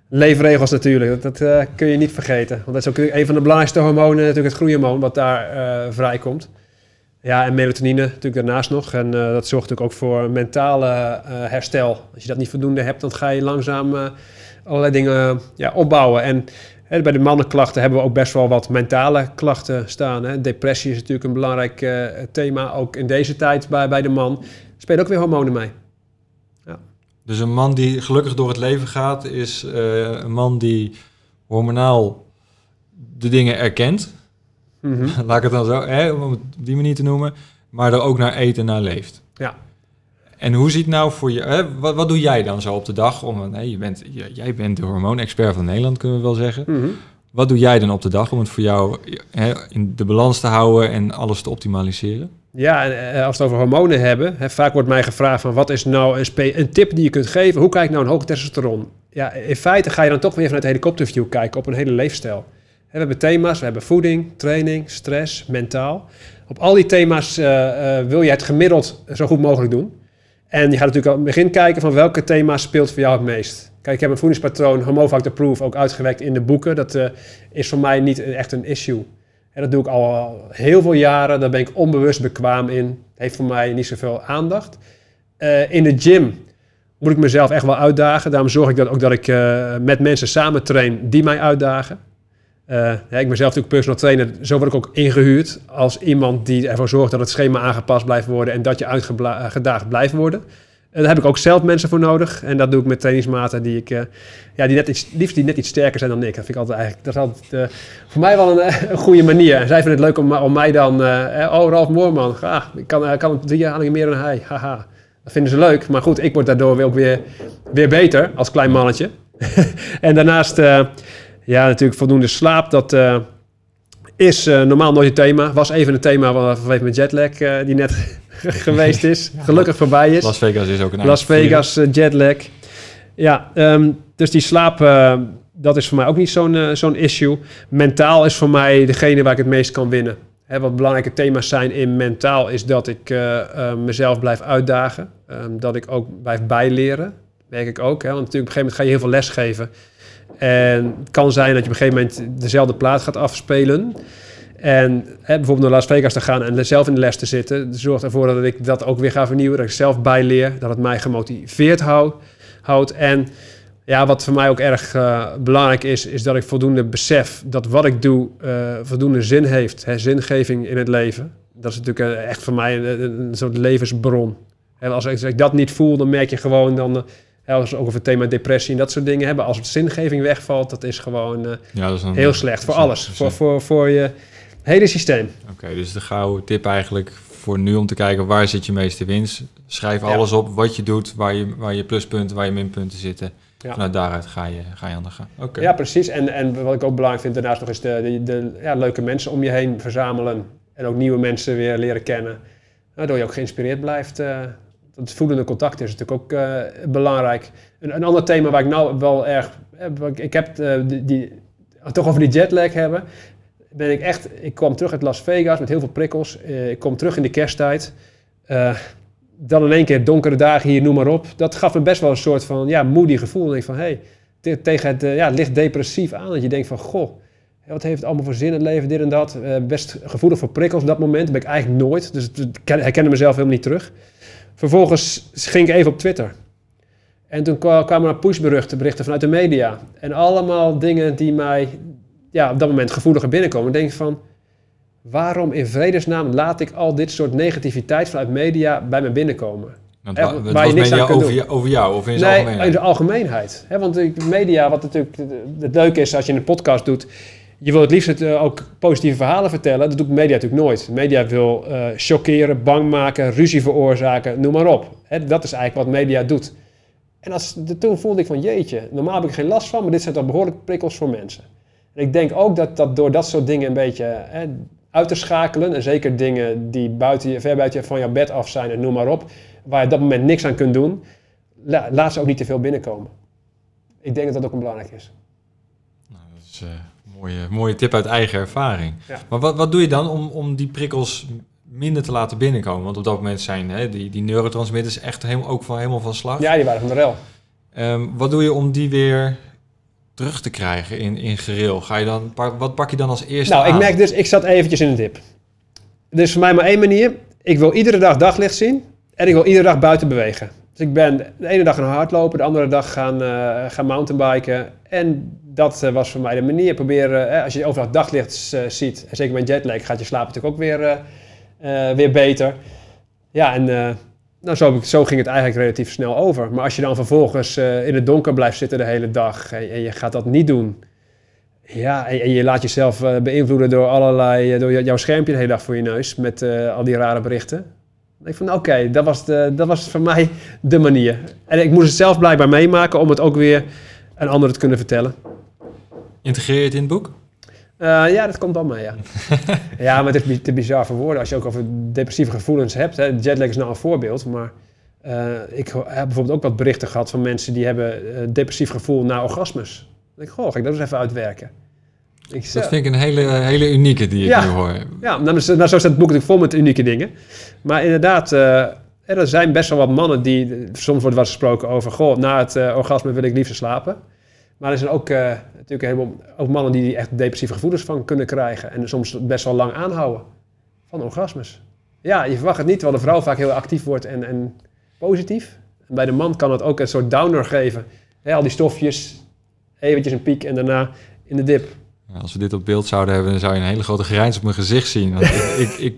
leefregels natuurlijk. Dat, dat eh, kun je niet vergeten. Want dat is ook een van de belangrijkste hormonen, natuurlijk het groeihormoon, wat daar eh, vrijkomt. Ja, en melatonine natuurlijk daarnaast nog. En dat zorgt natuurlijk ook voor mentale herstel. Als je dat niet voldoende hebt, dan ga je langzaam allerlei dingen ja, opbouwen. En bij de mannenklachten hebben we ook best wel wat mentale klachten staan. Hè. Depressie is natuurlijk een belangrijk eh, thema, ook in deze tijd bij, bij de man. Er spelen ook weer hormonen mee. Dus een man die gelukkig door het leven gaat, is eh, een man die hormonaal de dingen erkent. Mhm. [laughs] Laat ik het dan zo, hè, om het op die manier te noemen. Maar er ook naar eet en naar leeft. Ja. En hoe ziet nou voor je, hè, wat, wat doe jij dan zo op de dag? Om, nee, je bent, jij bent de hormoonexpert van Nederland, kunnen we wel zeggen. Mhm. Wat doe jij dan op de dag om het voor jou hè, in de balans te houden en alles te optimaliseren? Ja, en eh, als we het over hormonen hebben, hè, vaak wordt mij gevraagd van wat is nou een, spe- een tip die je kunt geven? Hoe kijk ik nou een hoog testosteron? Ja, in feite ga je dan toch weer vanuit helikopterview kijken op een hele leefstijl. We hebben thema's, we hebben voeding, training, stress, mentaal. Op al die thema's eh, eh, wil je het gemiddeld zo goed mogelijk doen. En je gaat natuurlijk aan het begin kijken van welke thema's speelt voor jou het meest. Kijk, ik heb een voedingspatroon, Homofactor Proof, ook uitgewerkt in de boeken. Dat eh, is voor mij niet echt een issue. En dat doe ik al heel veel jaren. Daar ben ik onbewust bekwaam in. Heeft voor mij niet zoveel aandacht. Eh, in de gym moet ik mezelf echt wel uitdagen. Daarom zorg ik dat ook dat ik eh, met mensen samen train die mij uitdagen. Eh, ja, ik ben zelf natuurlijk personal trainer. Zo word ik ook ingehuurd als iemand die ervoor zorgt dat het schema aangepast blijft worden en dat je uitgedaagd blijft worden. En daar heb ik ook zelf mensen voor nodig. En dat doe ik met trainingsmaten die ik, eh, ja, die net iets, liefst die net iets sterker zijn dan ik. Dat vind ik altijd eigenlijk, dat is altijd eh, voor mij wel een, eh, een goede manier. Zij vinden het leuk om, om mij dan, eh, eh, oh Ralf Moorman, ik kan, eh, kan drie herhalingen meer dan hij, haha. Dat vinden ze leuk, maar goed, ik word daardoor ook weer, weer beter als klein mannetje. [laughs] en daarnaast, eh, ja, natuurlijk voldoende slaap, dat eh, is eh, normaal nooit een thema. Was even een thema van- vanwege mijn jetlag eh, die net [laughs] geweest is. Gelukkig voorbij is. Las Vegas is ook een Las. Vegas jetlag. Ja, ehm, dus die slaap, dat is voor mij ook niet zo'n zo'n issue. Mentaal is voor mij degene waar ik het meest kan winnen. Hè, wat belangrijke thema's zijn in mentaal is dat ik mezelf blijf uitdagen. Ehm, dat ik ook blijf bijleren. Merk ik ook. Hè? Want natuurlijk op een gegeven moment ga je heel veel les geven. En het kan zijn dat je op een gegeven moment dezelfde plaat gaat afspelen. En hè, bijvoorbeeld naar Las Vegas te gaan en zelf in de les te zitten, zorgt ervoor dat ik dat ook weer ga vernieuwen, dat ik zelf bijleer, dat het mij gemotiveerd houdt. houdt. En ja, wat voor mij ook erg uh, belangrijk is, is dat ik voldoende besef dat wat ik doe uh, voldoende zin heeft, hè, zingeving in het leven. Dat is natuurlijk uh, echt voor mij een, soort levensbron. En als ik, dat niet voel, dan merk je gewoon dan, als we ook over het thema depressie en dat soort dingen hebben, als het zingeving wegvalt, dat is gewoon ja, dat is heel slecht voor alles, voor, voor, voor je hele systeem. Oké, dus de gouden tip eigenlijk voor nu om te kijken waar zit je meeste winst. Schrijf alles op wat je doet, waar je, waar je pluspunten, waar je minpunten zitten. Ja. Vanuit daaruit ga je, ga je aan de gang. Okay. Ja, precies. En, en wat ik ook belangrijk vind daarnaast nog is de, de, de ja, leuke mensen om je heen verzamelen. En ook nieuwe mensen weer leren kennen. Waardoor je ook geïnspireerd blijft. Uh, dat voelende contact is natuurlijk ook uh, belangrijk. Een, een ander thema waar ik nou wel erg... Ik heb uh, die, die, toch over die jetlag hebben. Ben ik echt... Ik kwam terug uit Las Vegas met heel veel prikkels. ik kom terug in de kersttijd dan in één keer donkere dagen hier, noem maar op. Dat gaf me best wel een soort van ja, moody gevoel. En van, hé, hey, tegen het ja, licht depressief aan. Dat je denkt van, goh, wat heeft het allemaal voor zin in het leven, dit en dat. Best gevoelig voor prikkels op dat moment. Ben ik eigenlijk nooit. Dus ik herkende mezelf helemaal niet terug. Vervolgens ging ik even op Twitter. En toen kwamen er pushberichten berichten vanuit de media. En allemaal dingen die mij ja, op dat moment gevoeliger binnenkomen. Ik denk van waarom in vredesnaam laat ik al dit soort negativiteit vanuit media bij me binnenkomen? Want, eh, waar je niks aan kunt over, over jou of in zijn nee, algemeenheid? in de algemeenheid. He, want de media, wat natuurlijk het leuke is als je een podcast doet... je wil het liefst uh, ook positieve verhalen vertellen. Dat doet media natuurlijk nooit. Media wil chockeren, bang maken, ruzie veroorzaken, noem maar op. He, dat is eigenlijk wat media doet. En als, de, toen voelde ik van jeetje, normaal heb ik geen last van... maar dit zijn toch behoorlijk prikkels voor mensen. En ik denk ook dat, dat door dat soort dingen een beetje uit te schakelen. En zeker dingen die buiten je, ver buiten je, van jouw bed af zijn en noem maar op. Waar je op dat moment niks aan kunt doen. laat ze ook niet te veel binnenkomen. Ik denk dat dat ook belangrijk is. Nou, dat is uh, mooie, mooie tip uit eigen ervaring. Maar wat, wat doe je dan om, om die prikkels minder te laten binnenkomen? Want op dat moment zijn hè, die, die neurotransmitters echt helemaal, ook van, helemaal van slag. Ja, die waren van de rel. Um, wat doe je om die weer terug te krijgen in, in gereel? Ga je dan, wat pak je dan als eerste Nou, ik merk dus, ik zat eventjes in een dip. Er is voor mij maar één manier. Ik wil iedere dag daglicht zien en ik wil iedere dag buiten bewegen. Dus ik ben de ene dag gaan hardlopen, de andere dag gaan, uh, gaan mountainbiken. En dat uh, was voor mij de manier. Proberen, uh, als je overdag daglicht ziet, en zeker met jetlag, gaat je slaap natuurlijk ook weer, weer beter. Ja, en nou, zo, zo, ging het eigenlijk relatief snel over. Maar als je dan vervolgens in het donker blijft zitten de hele dag en, je gaat dat niet doen. Ja, en, je laat jezelf beïnvloeden door allerlei, door jouw schermpje de hele dag voor je neus met al die rare berichten. Ik van oké, dat, was dat was voor mij de manier. En ik moest het zelf blijkbaar meemaken om het ook weer aan anderen te kunnen vertellen. Integreer je het in het boek? Uh, ja, dat komt allemaal, ja. [laughs] ja, maar het is te bizar voor woorden als je ook over depressieve gevoelens hebt. Hè. Jetlag is nou een voorbeeld, maar uh, ik heb bijvoorbeeld ook wat berichten gehad van mensen die hebben uh, depressief gevoel na orgasmes. Dan denk ik, goh, ga ik dat eens even uitwerken. Ik, dat vind ik een hele, hele unieke die ik ja, nu hoor. Ja, nou, nou, zo staat het boek natuurlijk vol met unieke dingen. Maar inderdaad, er zijn best wel wat mannen die... Soms wordt wat gesproken over, goh, na het orgasme wil ik liever slapen. Maar er zijn ook uh, natuurlijk ook mannen die echt depressieve gevoelens van kunnen krijgen. En soms best wel lang aanhouden van orgasmes. Ja, je verwacht het niet, terwijl de vrouw vaak heel actief wordt en, en positief. En bij de man kan het ook een soort downer geven. al die stofjes, eventjes een piek en daarna in de dip. als we dit op beeld zouden hebben, dan zou je een hele grote grijns op mijn gezicht zien. Want ik, ik, ik,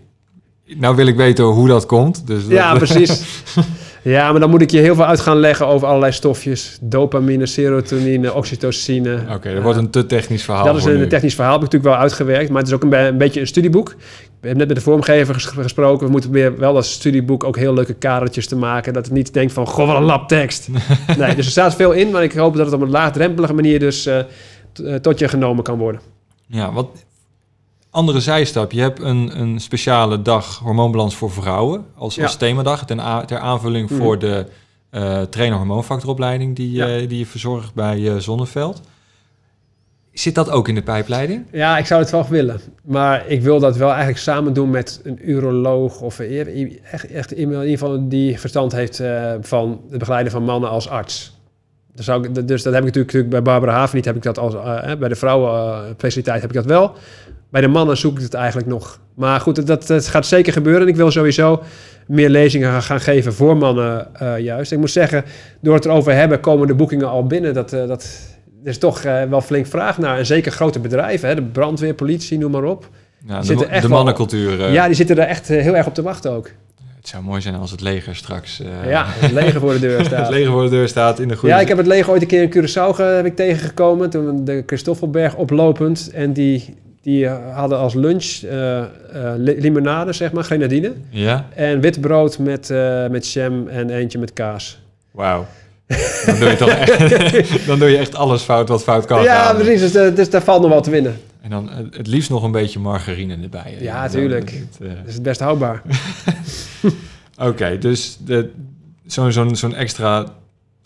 nou wil ik weten hoe dat komt. Dus ja, precies. [laughs] Ja, maar dan moet ik je heel veel uit gaan leggen over allerlei stofjes. Dopamine, serotonine, oxytocine. Oké, dat wordt een te technisch verhaal. Dat is een technisch verhaal, heb ik natuurlijk wel uitgewerkt. Maar het is ook een, een beetje een studieboek. We hebben net met de vormgever gesproken. We moeten weer wel als studieboek ook heel leuke kadertjes te maken. Dat het niet denkt van, goh, wat een lap tekst. [laughs] nee, dus er staat veel in. Maar ik hoop dat het op een laagdrempelige manier dus uh, tot je genomen kan worden. Ja, wat andere zijstap. Je hebt een, een speciale dag hormoonbalans voor vrouwen als, als themadag. Ten ter aanvulling mhm. voor de uh, trainer hormoonfactoropleiding die, ja. uh, die je verzorgt bij uh, Zonneveld. Zit dat ook in de pijpleiding? Ja, ik zou het wel willen. Maar ik wil dat wel eigenlijk samen doen met een uroloog of echt, echt in ieder geval die verstand heeft van het begeleiden van mannen als arts. Dus, zou ik, dus dat heb ik natuurlijk, bij Barbara Haven niet, heb ik dat als, bij de vrouwenspecialiteit heb ik dat wel. Bij de mannen zoek ik het eigenlijk nog. Maar goed, dat, dat gaat zeker gebeuren. En ik wil sowieso meer lezingen gaan, geven voor mannen eh, juist. Ik moet zeggen, door het erover hebben, komen de boekingen al binnen. Dat, eh, dat, er is toch eh, wel flink vraag naar. En zeker grote bedrijven, hè, de brandweer, politie, noem maar op. Ja, zitten de, echt de mannencultuur. Ja, die zitten er echt heel erg op te wachten ook. Het zou mooi zijn als het leger straks... ja, het leger voor de deur [laughs] het staat. leger voor de deur staat in de goede... Ja, ik heb het leger ooit een keer in Curaçao heb ik tegengekomen. Toen de Christoffelberg oplopend. En die, die hadden als lunch eh, eh, li- limonade, zeg maar, grenadine. Ja? En wit brood met, eh, met jam en eentje met kaas. Wauw. Dan doe je toch echt... [laughs] dan doe je echt alles fout wat fout kan ja, gaan. precies. Dus, dus daar valt nog wel te winnen. En dan het liefst nog een beetje margarine erbij. hè. Ja, tuurlijk. Dat is het best houdbaar. [laughs] Oké, dus zo'n zo'n zo'n extra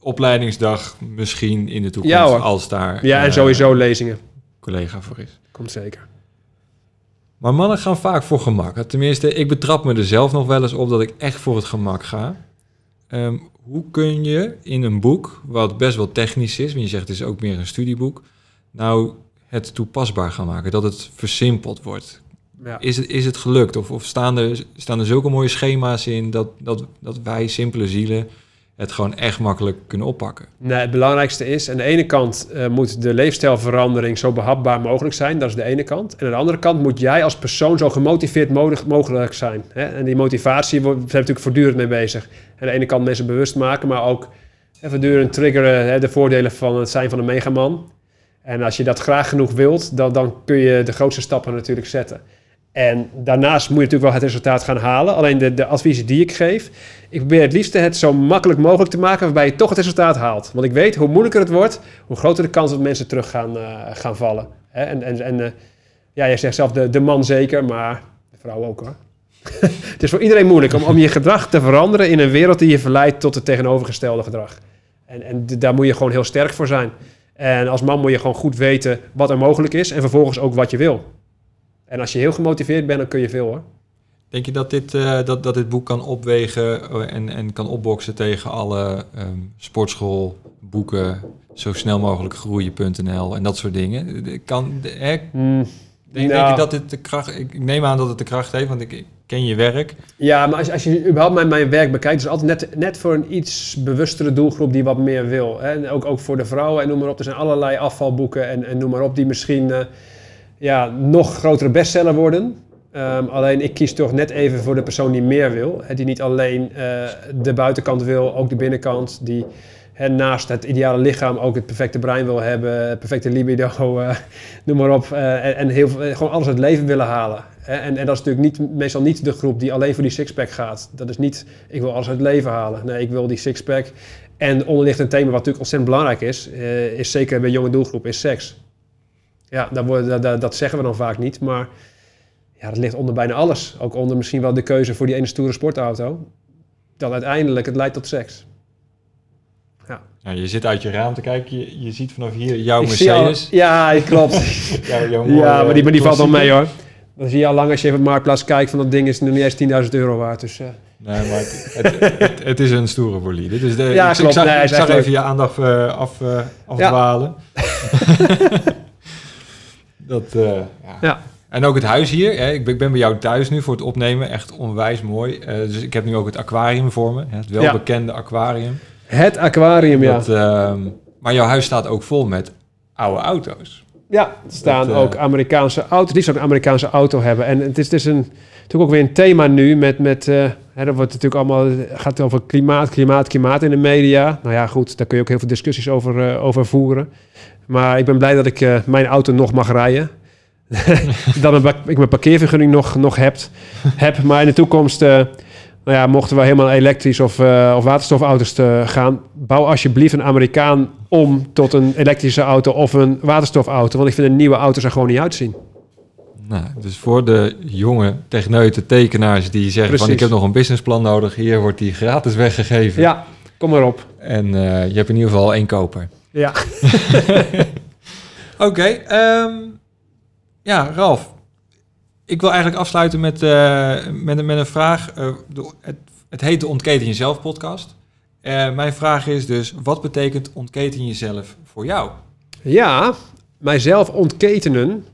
opleidingsdag misschien in de toekomst Ja, als daar Ja, en sowieso lezingen. collega voor is. Komt zeker. Maar mannen gaan vaak voor gemak. Tenminste, ik betrap me er zelf nog wel eens op dat ik echt voor het gemak ga. Ehm, hoe kun je in een boek, wat best wel technisch is, want je zegt het is ook meer een studieboek, nou het toepasbaar gaan maken, dat het versimpeld wordt? Ja. Is het, is het gelukt? Of, of staan, er, staan er zulke mooie schema's in dat, dat, dat wij, simpele zielen, het gewoon echt makkelijk kunnen oppakken? Nee, het belangrijkste is, aan de ene kant eh, moet de leefstijlverandering zo behapbaar mogelijk zijn. Dat is de ene kant. En aan de andere kant moet jij als persoon zo gemotiveerd mogelijk zijn. Hè? En die motivatie, wordt- we zijn natuurlijk voortdurend mee bezig. Aan de ene kant mensen bewust maken, maar ook hè, voortdurend triggeren hè, de voordelen van het zijn van een megaman. En als je dat graag genoeg wilt, dan, dan kun je de grootste stappen natuurlijk zetten. En daarnaast moet je natuurlijk wel het resultaat gaan halen. Alleen de, de adviezen die ik geef, ik probeer het liefst het zo makkelijk mogelijk te maken waarbij je toch het resultaat haalt. Want ik weet, hoe moeilijker het wordt, hoe groter de kans dat mensen terug gaan, eh, gaan vallen. Hè? En, en, en eh, ja, jij zegt zelf de, de man zeker, maar de vrouw ook hoor. [laughs] het is voor iedereen moeilijk om, om je gedrag te veranderen in een wereld die je verleidt tot het tegenovergestelde gedrag. En, en daar moet je gewoon heel sterk voor zijn. En als man moet je gewoon goed weten wat er mogelijk is en vervolgens ook wat je wil. En als je heel gemotiveerd bent, dan kun je veel hoor. Denk je dat dit, eh, dat, dat dit boek kan opwegen eh, en, en kan opboksen tegen alle ehm sportschoolboeken, zo snel mogelijk groeien.nl en dat soort dingen? De- Kan, hè, denk, denk Nou. je dat dit de kracht... Ik, neem aan dat het de kracht heeft, want ik, ik ken je werk. Ja, maar als, als je überhaupt mijn, mijn werk bekijkt, is het altijd net, net voor een iets bewustere doelgroep die wat meer wil. Hè? En ook, ook voor de vrouwen en noem maar op. Er zijn allerlei afvalboeken en, en noem maar op, die misschien eh, ja, nog grotere bestseller worden. Ehm, alleen ik kies toch net even voor de persoon die meer wil. Hè? Die niet alleen eh, de buitenkant wil, ook de binnenkant. Die hè, naast het ideale lichaam ook het perfecte brein wil hebben, het perfecte libido, [laughs] eh, noem maar op. eh, en heel, gewoon alles uit het leven willen halen. Hè? En, en dat is natuurlijk niet, meestal niet de groep die alleen voor die sixpack gaat. Dat is niet, ik wil alles uit het leven halen. Nee, ik wil die sixpack. En onderlicht een thema wat natuurlijk ontzettend belangrijk is, is zeker bij jonge doelgroep, is seks. Ja, dat zeggen we dan vaak niet, maar ja, dat ligt onder bijna alles. Ook onder misschien wel de keuze voor die ene stoere sportauto. Dat uiteindelijk het leidt tot seks. Ja, je zit uit je raam te kijken, je, je ziet vanaf hier jouw Ik zie al- Mercedes. ja, klopt. [laughs] jouw, jouw mooie, ja, maar die, maar die valt wel mee hoor. Dan zie je al lang als je even op Marktplaats kijkt van dat ding is nog niet eens 10.000 euro waard. Dus, eh, Nee, maar het, het, het, het is een stoere bolide. Dus de, Ja, ik, klopt. ik zag, Nee, ik zag even je aandacht eh, af, eh, afdwalen. [laughs] [laughs] dat, eh, ja. Ja. En ook het huis hier. Hè. Ik, ben, bij jou thuis nu voor het opnemen. Echt onwijs mooi. Eh, dus ik heb nu ook het aquarium voor me. Het welbekende aquarium. het aquarium, ja. Dat, ehm, maar jouw huis staat ook vol met oude auto's. Ja, er staan Dat, eh, ook Amerikaanse auto's. Die zou een Amerikaanse auto hebben. En het is dus een, natuurlijk ook weer een thema nu met... met eh, hè, dat wordt natuurlijk allemaal, gaat over klimaat, klimaat, klimaat in de media. Nou ja, goed, daar kun je ook heel veel discussies over, over voeren. Maar ik ben blij dat ik mijn auto nog mag rijden. [laughs] dat ik mijn parkeervergunning nog, nog heb, heb. Maar in de toekomst... eh, nou ja, mochten we helemaal elektrisch of, eh, of waterstofauto's te gaan, bouw alsjeblieft een Amerikaan om tot een elektrische auto of een waterstofauto. Want ik vind een nieuwe auto's er gewoon niet uitzien. Nou, dus voor de jonge techneuten, tekenaars die zeggen van ik heb nog een businessplan nodig. Hier wordt die gratis weggegeven. Ja, kom maar op. En eh, je hebt in ieder geval één koper. Ja. [laughs] Oké, ehm, ja, Ralf. Ik wil eigenlijk afsluiten met, eh, met, met een vraag. Eh, het, het heet de Ontketen Jezelf podcast. Eh, mijn vraag is dus, wat betekent ontketen jezelf voor jou? Ja, mijzelf ontketenen.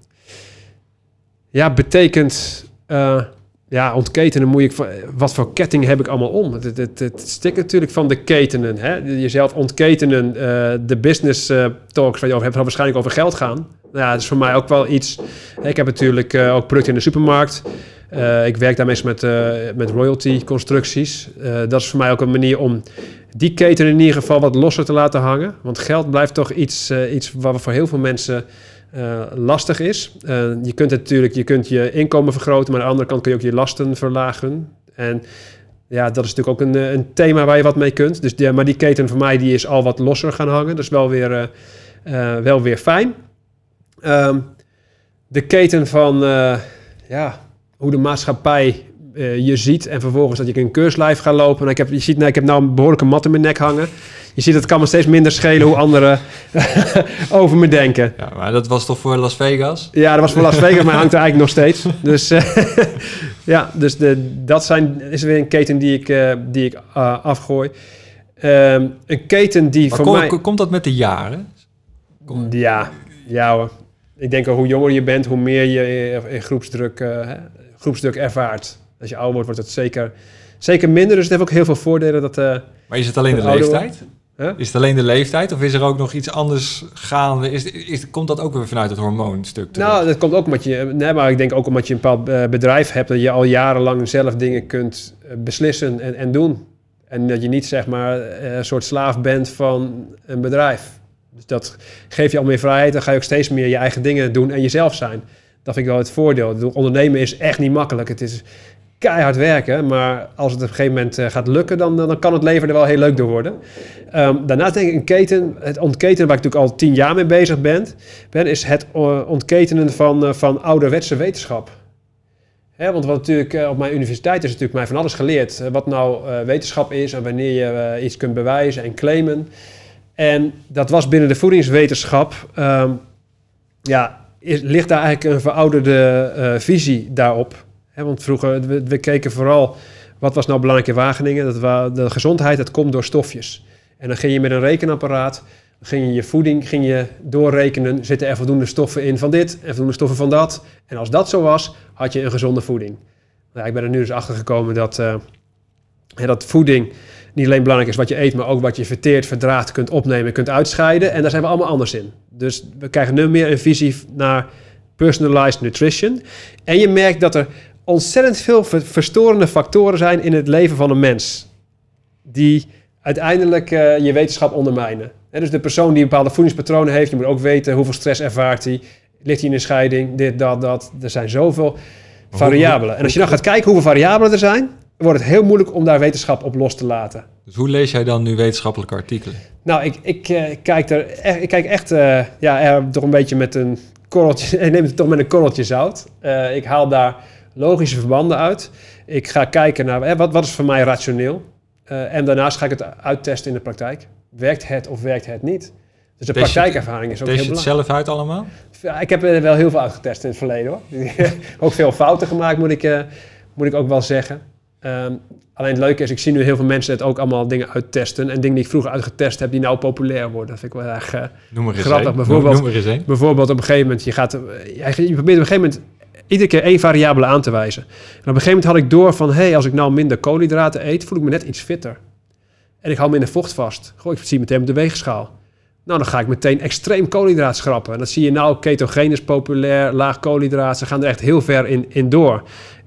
ja, betekent ja, ontketenen moet ik wat voor ketting heb ik allemaal om? Het, het, het, stikt natuurlijk van de ketenen. Hè? Jezelf ontketenen, uh, de business uh, talks waar je over hebt, waarschijnlijk over geld gaan. Nou ja, dat is voor mij ook wel iets. Ik heb natuurlijk ook producten in de supermarkt. ik werk daarmee met, met royalty constructies. dat is voor mij ook een manier om die keten in ieder geval wat losser te laten hangen. Want geld blijft toch iets, iets waar voor heel veel mensen uh, lastig is. Uh, je kunt natuurlijk, je kunt je inkomen vergroten, maar aan de andere kant kun je ook je lasten verlagen. En ja, dat is natuurlijk ook een, eh, een thema waar je wat mee kunt. Dus ja, maar die keten voor mij die is al wat losser gaan hangen. Dus wel weer, wel weer fijn. Um, de keten van ja, hoe de maatschappij je ziet en vervolgens dat je een keurslijf gaat lopen. Nou, ik heb, je ziet, nou, ik heb nou een behoorlijke mat in mijn nek hangen. Je ziet, het kan me steeds minder schelen hoe anderen [laughs] over me denken. Ja, maar dat was toch voor Las Vegas? Ja, dat was voor Las Vegas, maar [laughs] hangt er eigenlijk nog steeds. Dus uh, [laughs] ja, dus de, dat zijn, is weer een keten die ik, uh, die ik afgooi. Um, een keten die maar voor kom, mij... Komt dat met de jaren? Kom. Ja, ja hoor. Ik denk al hoe jonger je bent, hoe meer je in groepsdruk, groepsdruk ervaart. Als je ouder wordt, wordt het zeker, zeker minder. Dus het heeft ook heel veel voordelen. Dat, maar is het alleen de leeftijd? Is het alleen de leeftijd of is er ook nog iets anders gaande? Is, is, komt dat ook weer vanuit het hormoonstuk? Terug? Nou, dat komt ook omdat je, nee, maar ik denk ook omdat je een bepaald eh, bedrijf hebt dat je al jarenlang zelf dingen kunt eh, beslissen en, en doen. En dat je niet zeg maar eh, een soort slaaf bent van een bedrijf. Dus dat geeft je al meer vrijheid. Dan ga je ook steeds meer je eigen dingen doen en jezelf zijn. Dat vind ik wel het voordeel. Ondernemen is echt niet makkelijk. Het is keihard werken. Maar als het op een gegeven moment eh, gaat lukken, dan, dan kan het leven er wel heel leuk door worden. Um, daarnaast denk ik een keten, het ontketenen waar ik natuurlijk al tien jaar mee bezig ben, ben is het eh, ontketenen van, uh, van ouderwetse wetenschap. Want wat natuurlijk op mijn universiteit is natuurlijk mij van alles geleerd. wat nou wetenschap is en wanneer je iets kunt bewijzen en claimen. En dat was binnen de voedingswetenschap. Um, ja, ligt daar eigenlijk een verouderde visie daarop want vroeger, we, keken vooral, wat was nou belangrijk in Wageningen? Dat was, de gezondheid, dat komt door stofjes. En dan ging je met een rekenapparaat, ging je je voeding ging je doorrekenen. Zitten er voldoende stoffen in van dit en voldoende stoffen van dat? En als dat zo was, had je een gezonde voeding. Nou, ik ben er nu dus achter gekomen dat, uh, dat voeding niet alleen belangrijk is wat je eet, maar ook wat je verteert, verdraagt, kunt opnemen, kunt uitscheiden. En daar zijn we allemaal anders in. Dus we krijgen nu meer een visie naar personalized nutrition. En je merkt dat er ontzettend veel verstorende factoren zijn in het leven van een mens. Die uiteindelijk uh, je wetenschap ondermijnen. dus de persoon die bepaalde voedingspatronen heeft, je moet ook weten hoeveel stress ervaart hij. Ligt hij in een scheiding, dit, dat, dat. Er zijn zoveel variabelen. En als je dan gaat kijken hoeveel variabelen er zijn, wordt het heel moeilijk om daar wetenschap op los te laten. Dus hoe lees jij dan nu wetenschappelijke artikelen? Nou, ik, ik, uh, kijk, er, echt, ik kijk echt uh, ja, er toch een beetje met een korreltje, [laughs] ik neem het toch met een korreltje zout. ik haal daar logische verbanden uit. Ik ga kijken naar hè, wat, wat is voor mij rationeel. Uh, en daarnaast ga ik het uittesten in de praktijk. Werkt het of werkt het niet? Dus de praktijkervaring is ook heel belangrijk. je het zelf uit allemaal? Ja, ik heb er wel heel veel uitgetest in het verleden hoor. [laughs] ook veel fouten gemaakt, moet ik, uh, moet ik ook wel zeggen. Um, alleen het leuke is, ik zie nu heel veel mensen het ook allemaal dingen uittesten. En dingen die ik vroeger uitgetest heb, die nou populair worden. Dat vind ik wel erg uh, Noem eens grappig. Een. Bijvoorbeeld, Noem, eens een. bijvoorbeeld op een gegeven moment, je, gaat, je, je probeert op een gegeven moment iedere keer één variabele aan te wijzen. En op een gegeven moment had ik door van... hé, hey, als ik nou minder koolhydraten eet, voel ik me net iets fitter. En ik hou minder vocht vast. Goh, ik zie meteen op de weegschaal. Nou, dan ga ik meteen extreem koolhydraat schrappen. En dat zie je nou, ketogeen is populair, laag koolhydraat. Ze gaan er echt heel ver in, in door.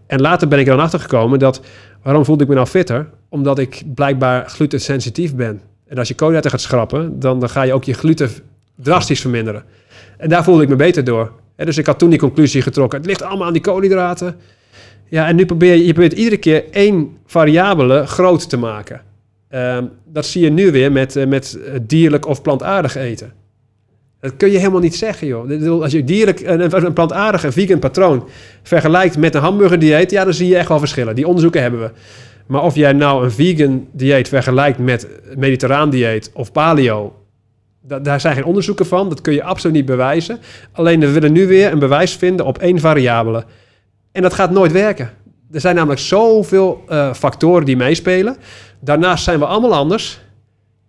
En later ben ik er dan achter gekomen dat... waarom voelde ik me nou fitter? Omdat ik blijkbaar glutensensitief ben. En als je koolhydraten gaat schrappen, dan, dan ga je ook je gluten drastisch verminderen. En daar voelde ik me beter door dus ik had toen die conclusie getrokken. Het ligt allemaal aan die koolhydraten. Ja, en nu probeer je, je probeert iedere keer één variabele groot te maken. Ehm, dat zie je nu weer met, uh, met dierlijk of plantaardig eten. Dat kun je helemaal niet zeggen, joh. Als je dierlijk, een, een plantaardig en vegan patroon vergelijkt met een hamburgerdieet, ja, dan zie je echt wel verschillen. Die onderzoeken hebben we. Maar of jij nou een vegan dieet vergelijkt met mediterraan dieet of paleo daar zijn geen onderzoeken van, dat kun je absoluut niet bewijzen. Alleen we willen nu weer een bewijs vinden op één variabele. En dat gaat nooit werken. Er zijn namelijk zoveel uh, factoren die meespelen. Daarnaast zijn we allemaal anders.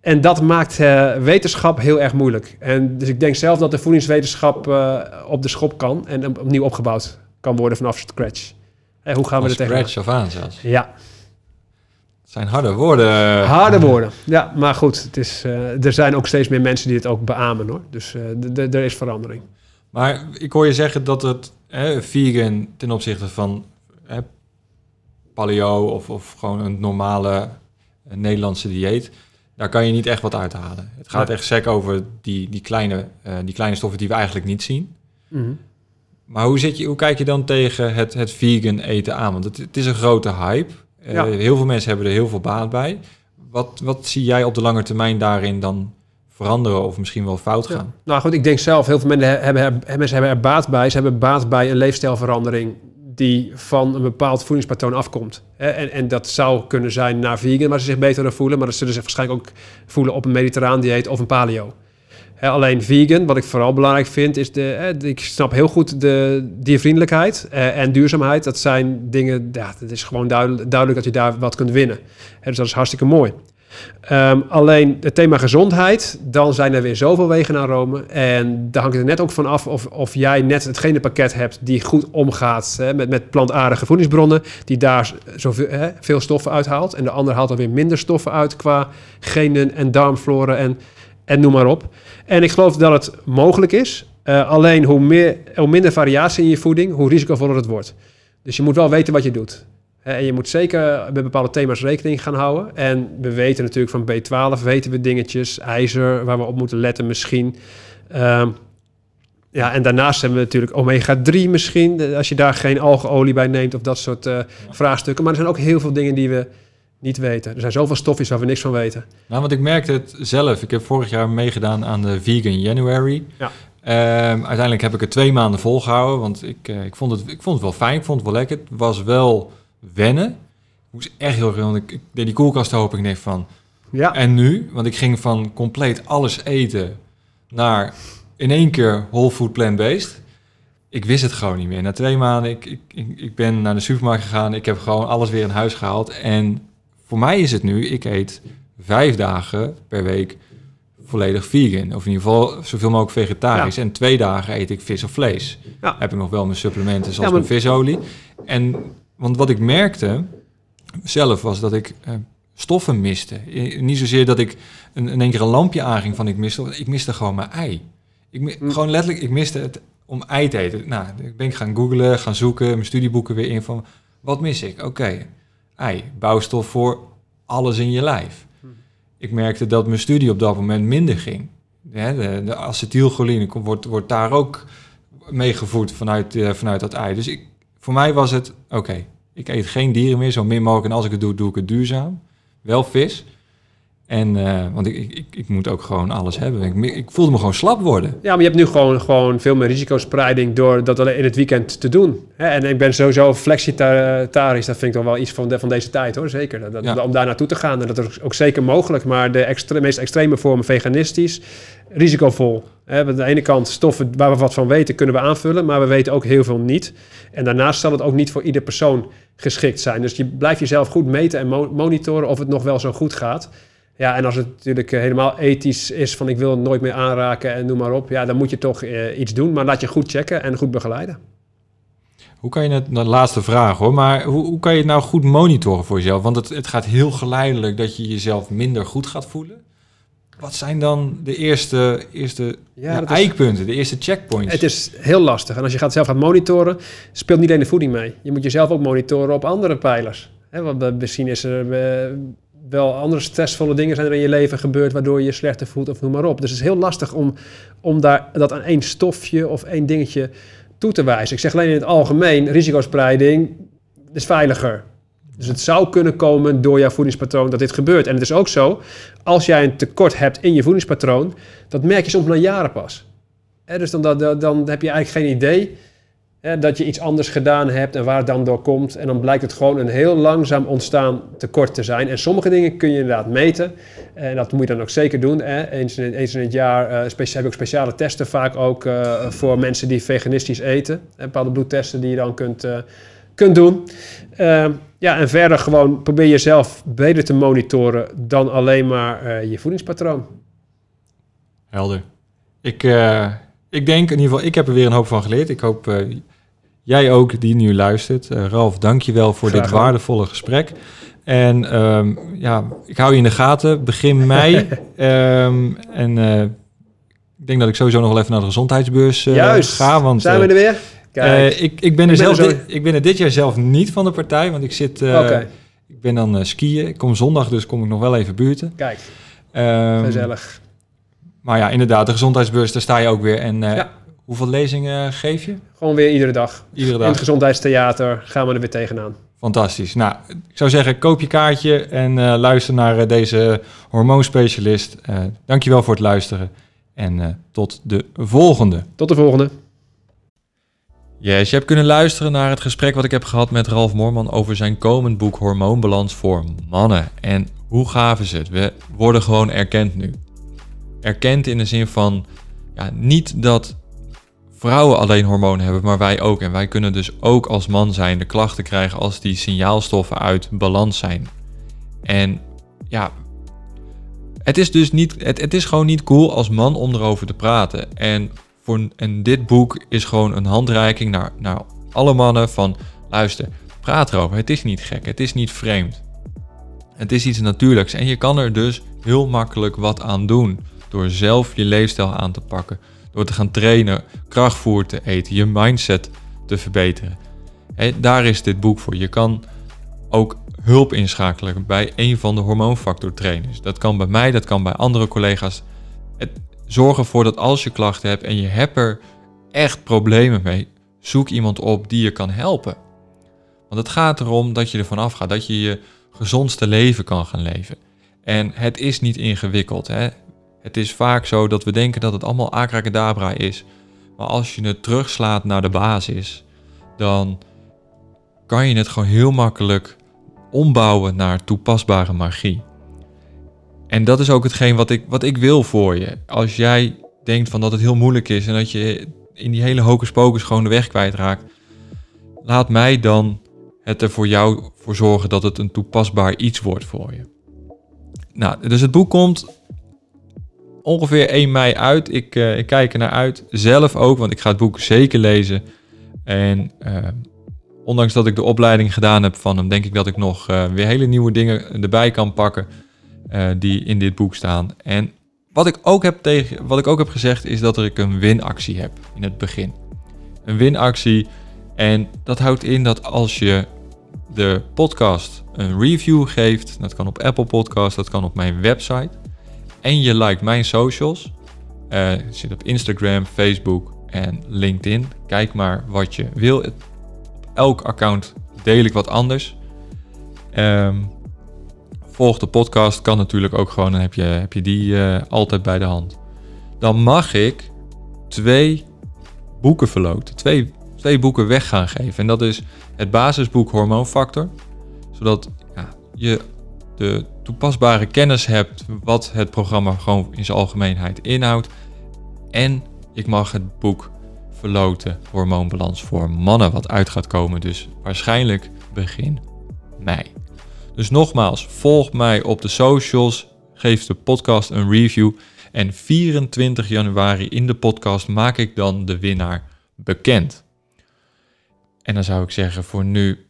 En dat maakt uh, wetenschap heel erg moeilijk. En dus ik denk zelf dat de voedingswetenschap uh, op de schop kan en opnieuw opgebouwd kan worden vanaf scratch. Hè, hoe gaan we er tegen? scratch af aan zelfs. Ja, zijn harde woorden. harde woorden. Ja, maar goed, het is, eh, er zijn ook steeds meer mensen die het ook beamen hoor. Dus eh, er is verandering. Maar ik hoor je zeggen dat het hè, vegan ten opzichte van hè, paleo of, of gewoon een normale eh, Nederlandse dieet, daar kan je niet echt wat uithalen. Het gaat echt sec over die, die, kleine, die kleine stoffen die we eigenlijk niet zien. Mhm. Maar hoe, zit je, hoe kijk je dan tegen het, het vegan eten aan? Want het, het is een grote hype. Eh, Ja. Heel veel mensen hebben er heel veel baat bij. Wat, wat zie jij op de lange termijn daarin dan veranderen of misschien wel fout Ja. gaan? Nou goed, ik denk zelf, heel veel mensen hebben, er, mensen hebben er baat bij. Ze hebben baat bij een leefstijlverandering die van een bepaald voedingspatroon afkomt. En, en dat zou kunnen zijn naar vegan, waar ze zich beter door voelen. Maar dat zullen ze zich waarschijnlijk ook voelen op een mediterraan dieet of een paleo. Alleen vegan, wat ik vooral belangrijk vind, is de. ik snap heel goed de diervriendelijkheid eh, en duurzaamheid. Dat zijn dingen. Ja, het is gewoon duidelijk, duidelijk dat je daar wat kunt winnen. Dus dat is hartstikke mooi. Ehm, alleen het thema gezondheid, dan zijn er weer zoveel wegen naar Rome. En daar hangt het net ook van af of, of jij net hetgene pakket hebt die goed omgaat met, met plantaardige voedingsbronnen, die daar zoveel, veel stoffen uithaalt. En de ander haalt er weer minder stoffen uit qua genen en darmflora en, en noem maar op. En ik geloof dat het mogelijk is. Eh, alleen hoe, meer, hoe minder variatie in je voeding, hoe risicovoller het wordt. Dus je moet wel weten wat je doet. En je moet zeker met bepaalde thema's rekening gaan houden. En we weten natuurlijk van B12, weten we dingetjes, ijzer, waar we op moeten letten misschien. Ehm, ja, en daarnaast hebben we natuurlijk omega-3 misschien, als je daar geen algeolie bij neemt of dat soort eh, vraagstukken. Maar er zijn ook heel veel dingen die we niet weten. Er zijn zoveel stofjes waar we niks van weten. Nou, want ik merkte het zelf. Ik heb vorig jaar meegedaan aan de Vegan January. Ja. Ehm, uiteindelijk heb ik het twee maanden volgehouden, want ik, eh, ik, vond het, ik vond het wel fijn, ik vond het wel lekker. Het was wel wennen. Ik moest echt heel want ik, ik deed die koelkast open en ik denk van, Ja, en nu? Want ik ging van compleet alles eten naar in één keer whole food plant-based. Ik wist het gewoon niet meer. Na twee maanden, ik, ik, ik ben naar de supermarkt gegaan. Ik heb gewoon alles weer in huis gehaald. En voor mij is het nu, ik eet vijf dagen per week volledig vegan. Of in ieder geval zoveel mogelijk vegetarisch. En twee dagen eet ik vis of vlees. Ja. Heb ik nog wel mijn supplementen, zoals Ja, maar- mijn visolie. En, want wat ik merkte zelf was dat ik eh, stoffen miste. I- Niet zozeer dat ik een, in één keer een lampje aanging van ik miste. Ik miste gewoon mijn ei. Ik, mi- Mm. Gewoon letterlijk, ik miste het om ei te eten. Nou, ik ben gaan googlen, gaan zoeken, mijn studieboeken weer in van... Wat mis ik? Oké, ei. Bouwstof voor alles in je lijf. Ik merkte dat mijn studie op dat moment minder ging. De, de acetylcholine wordt, wordt daar ook meegevoed vanuit, eh, vanuit dat ei. Dus ik, voor mij was het, oké, ik eet geen dieren meer, zo min mogelijk. En als ik het doe, doe ik het duurzaam. Wel vis. En, eh, want ik, ik, ik, moet ook gewoon alles hebben. Ik, ik voelde me gewoon slap worden. Ja, maar je hebt nu gewoon, gewoon veel meer risicospreiding door dat alleen in het weekend te doen. Hè? En ik ben sowieso flexitarisch. Dat vind ik toch wel iets van, de, van deze tijd hoor, zeker. Dat, Ja. Om daar naartoe te gaan. En dat is ook zeker mogelijk. Maar de extre- meest extreme vormen veganistisch, risicovol. Hè? Aan de ene kant stoffen waar we wat van weten, kunnen we aanvullen. Maar we weten ook heel veel niet. En daarnaast zal het ook niet voor ieder persoon geschikt zijn. Dus je blijft jezelf goed meten en mo- monitoren of het nog wel zo goed gaat. Ja, en als het natuurlijk eh, helemaal ethisch is van ik wil het nooit meer aanraken en noem maar op. Ja, dan moet je toch eh, iets doen. Maar laat je goed checken en goed begeleiden. Hoe kan je het, de laatste vraag hoor, maar hoe, hoe kan je het nou goed monitoren voor jezelf? Want het, het gaat heel geleidelijk dat je jezelf minder goed gaat voelen. Wat zijn dan de eerste, eerste Ja, eikpunten, de eerste checkpoints? Het is heel lastig. En als je gaat zelf gaat monitoren, speelt niet alleen de voeding mee. Je moet jezelf ook monitoren op andere pijlers. Want eh, misschien is er wel andere stressvolle dingen zijn er in je leven gebeurd... waardoor je je slechter voelt of noem maar op. Dus het is heel lastig om, om daar, dat aan één stofje of één dingetje toe te wijzen. Ik zeg alleen in het algemeen, risicospreiding is veiliger. Dus het zou kunnen komen door jouw voedingspatroon dat dit gebeurt. En het is ook zo, als jij een tekort hebt in je voedingspatroon... dat merk je soms na jaren pas. Dus dan, dan, dan heb je eigenlijk geen idee dat je iets anders gedaan hebt en waar het dan door komt. En dan blijkt het gewoon een heel langzaam ontstaan tekort te zijn. En sommige dingen kun je inderdaad meten. En dat moet je dan ook zeker doen. Hè. Eens, in, eens in het jaar uh, heb je ook speciale testen vaak ook uh, voor mensen die veganistisch eten. Hè, bepaalde bloedtesten die je dan kunt, uh, kunt doen. Uh, ja, en verder gewoon probeer jezelf beter te monitoren dan alleen maar uh, je voedingspatroon. Helder. Ik, ik denk in ieder geval, ik heb er weer een hoop van geleerd. Ik hoop Jij ook die nu luistert. Uh, Ralf, dank je wel voor Graag dit waardevolle gesprek. En ehm, ja, ik hou je in de gaten. Begin [laughs] mei. Ehm, en eh, ik denk dat ik sowieso nog wel even naar de gezondheidsbeurs eh, Juist. ga. Want Zijn we er weer? Kijk. ik, ik, ben er Ik ben zelf er dit, ik ben er dit jaar zelf niet van de partij. Want ik zit... Oké, Ik ben dan skiën. Ik kom zondag, dus kom ik nog wel even buurten. kijk. Ehm, Gezellig. maar ja, inderdaad, de gezondheidsbeurs, daar sta je ook weer. En Ja. Hoeveel lezingen geef je? Gewoon weer iedere dag. Iedere In dag. het gezondheidstheater gaan we er weer tegenaan. Fantastisch. Nou, ik zou zeggen, koop je kaartje en eh, luister naar eh, deze hormoonspecialist. Eh dankjewel voor het luisteren en eh, tot de volgende. Tot de volgende. Yes, je hebt kunnen luisteren naar het gesprek wat ik heb gehad met Ralf Moorman over zijn komend boek Hormoonbalans voor mannen. En hoe gaaf is het? We worden gewoon erkend nu. Erkend in de zin van, ja, niet dat vrouwen alleen hormonen hebben, maar wij ook. En wij kunnen dus ook als man zijn de klachten krijgen als die signaalstoffen uit balans zijn. En ja, het is dus niet, het, het is gewoon niet cool als man om erover te praten. En, voor, en dit boek is gewoon een handreiking naar, naar alle mannen van, luister, praat erover. Het is niet gek, het is niet vreemd. Het is iets natuurlijks en je kan er dus heel makkelijk wat aan doen. Door zelf je leefstijl aan te pakken. Door te gaan trainen, krachtvoer te eten, je mindset te verbeteren. Hé, daar is dit boek voor. Je kan ook hulp inschakelen bij een van de hormoonfactor trainers. Dat kan bij mij, dat kan bij andere collega's. Het, zorg ervoor dat als je klachten hebt en je hebt er echt problemen mee, zoek iemand op die je kan helpen. Want het gaat erom dat je ervan afgaat, dat je je gezondste leven kan gaan leven. En het is niet ingewikkeld. Hè? Het is vaak zo dat we denken dat het allemaal abracadabra is. Maar als je het terugslaat naar de basis, dan kan je het gewoon heel makkelijk ombouwen naar toepasbare magie. En dat is ook hetgeen wat ik, wat ik wil voor je. Als jij denkt van dat het heel moeilijk is en dat je in die hele hocus pocus gewoon de weg kwijtraakt, laat mij dan het er voor jou voor zorgen dat het een toepasbaar iets wordt voor je. Nou, dus het boek komt ongeveer 1 mei uit. Ik, eh, ik kijk er naar uit. Zelf ook, want ik ga het boek zeker lezen. En eh, ondanks dat ik de opleiding gedaan heb van hem, denk ik dat ik nog eh, weer hele nieuwe dingen erbij kan pakken die in dit boek staan. En wat ik, ook heb tegen, wat ik ook heb gezegd is dat ik een winactie heb in het begin. Een winactie. En dat houdt in dat als je de podcast een review geeft, dat kan op Apple Podcast, dat kan op mijn website. En je liked mijn socials. eh, het zit op Instagram, Facebook en LinkedIn. Kijk maar wat je wil. Op elk account deel ik wat anders. Ehm, volg de podcast, kan natuurlijk ook gewoon. Dan heb je, heb je die eh, altijd bij de hand. Dan mag ik twee boeken verloten. Twee, twee boeken weg gaan geven. En dat is het basisboek Hormoonfactor. Zodat ja, je de toepasbare kennis hebt wat het programma gewoon in zijn algemeenheid inhoudt. En ik mag het boek verloten Hormoonbalans voor mannen wat uit gaat komen. Dus waarschijnlijk begin mei. Dus nogmaals, volg mij op de socials, geef de podcast een review. En 24 januari in de podcast maak ik dan de winnaar bekend. En dan zou ik zeggen voor nu,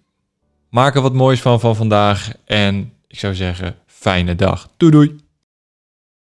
maak er wat moois van van vandaag. En ik zou zeggen, fijne dag. Doei doei!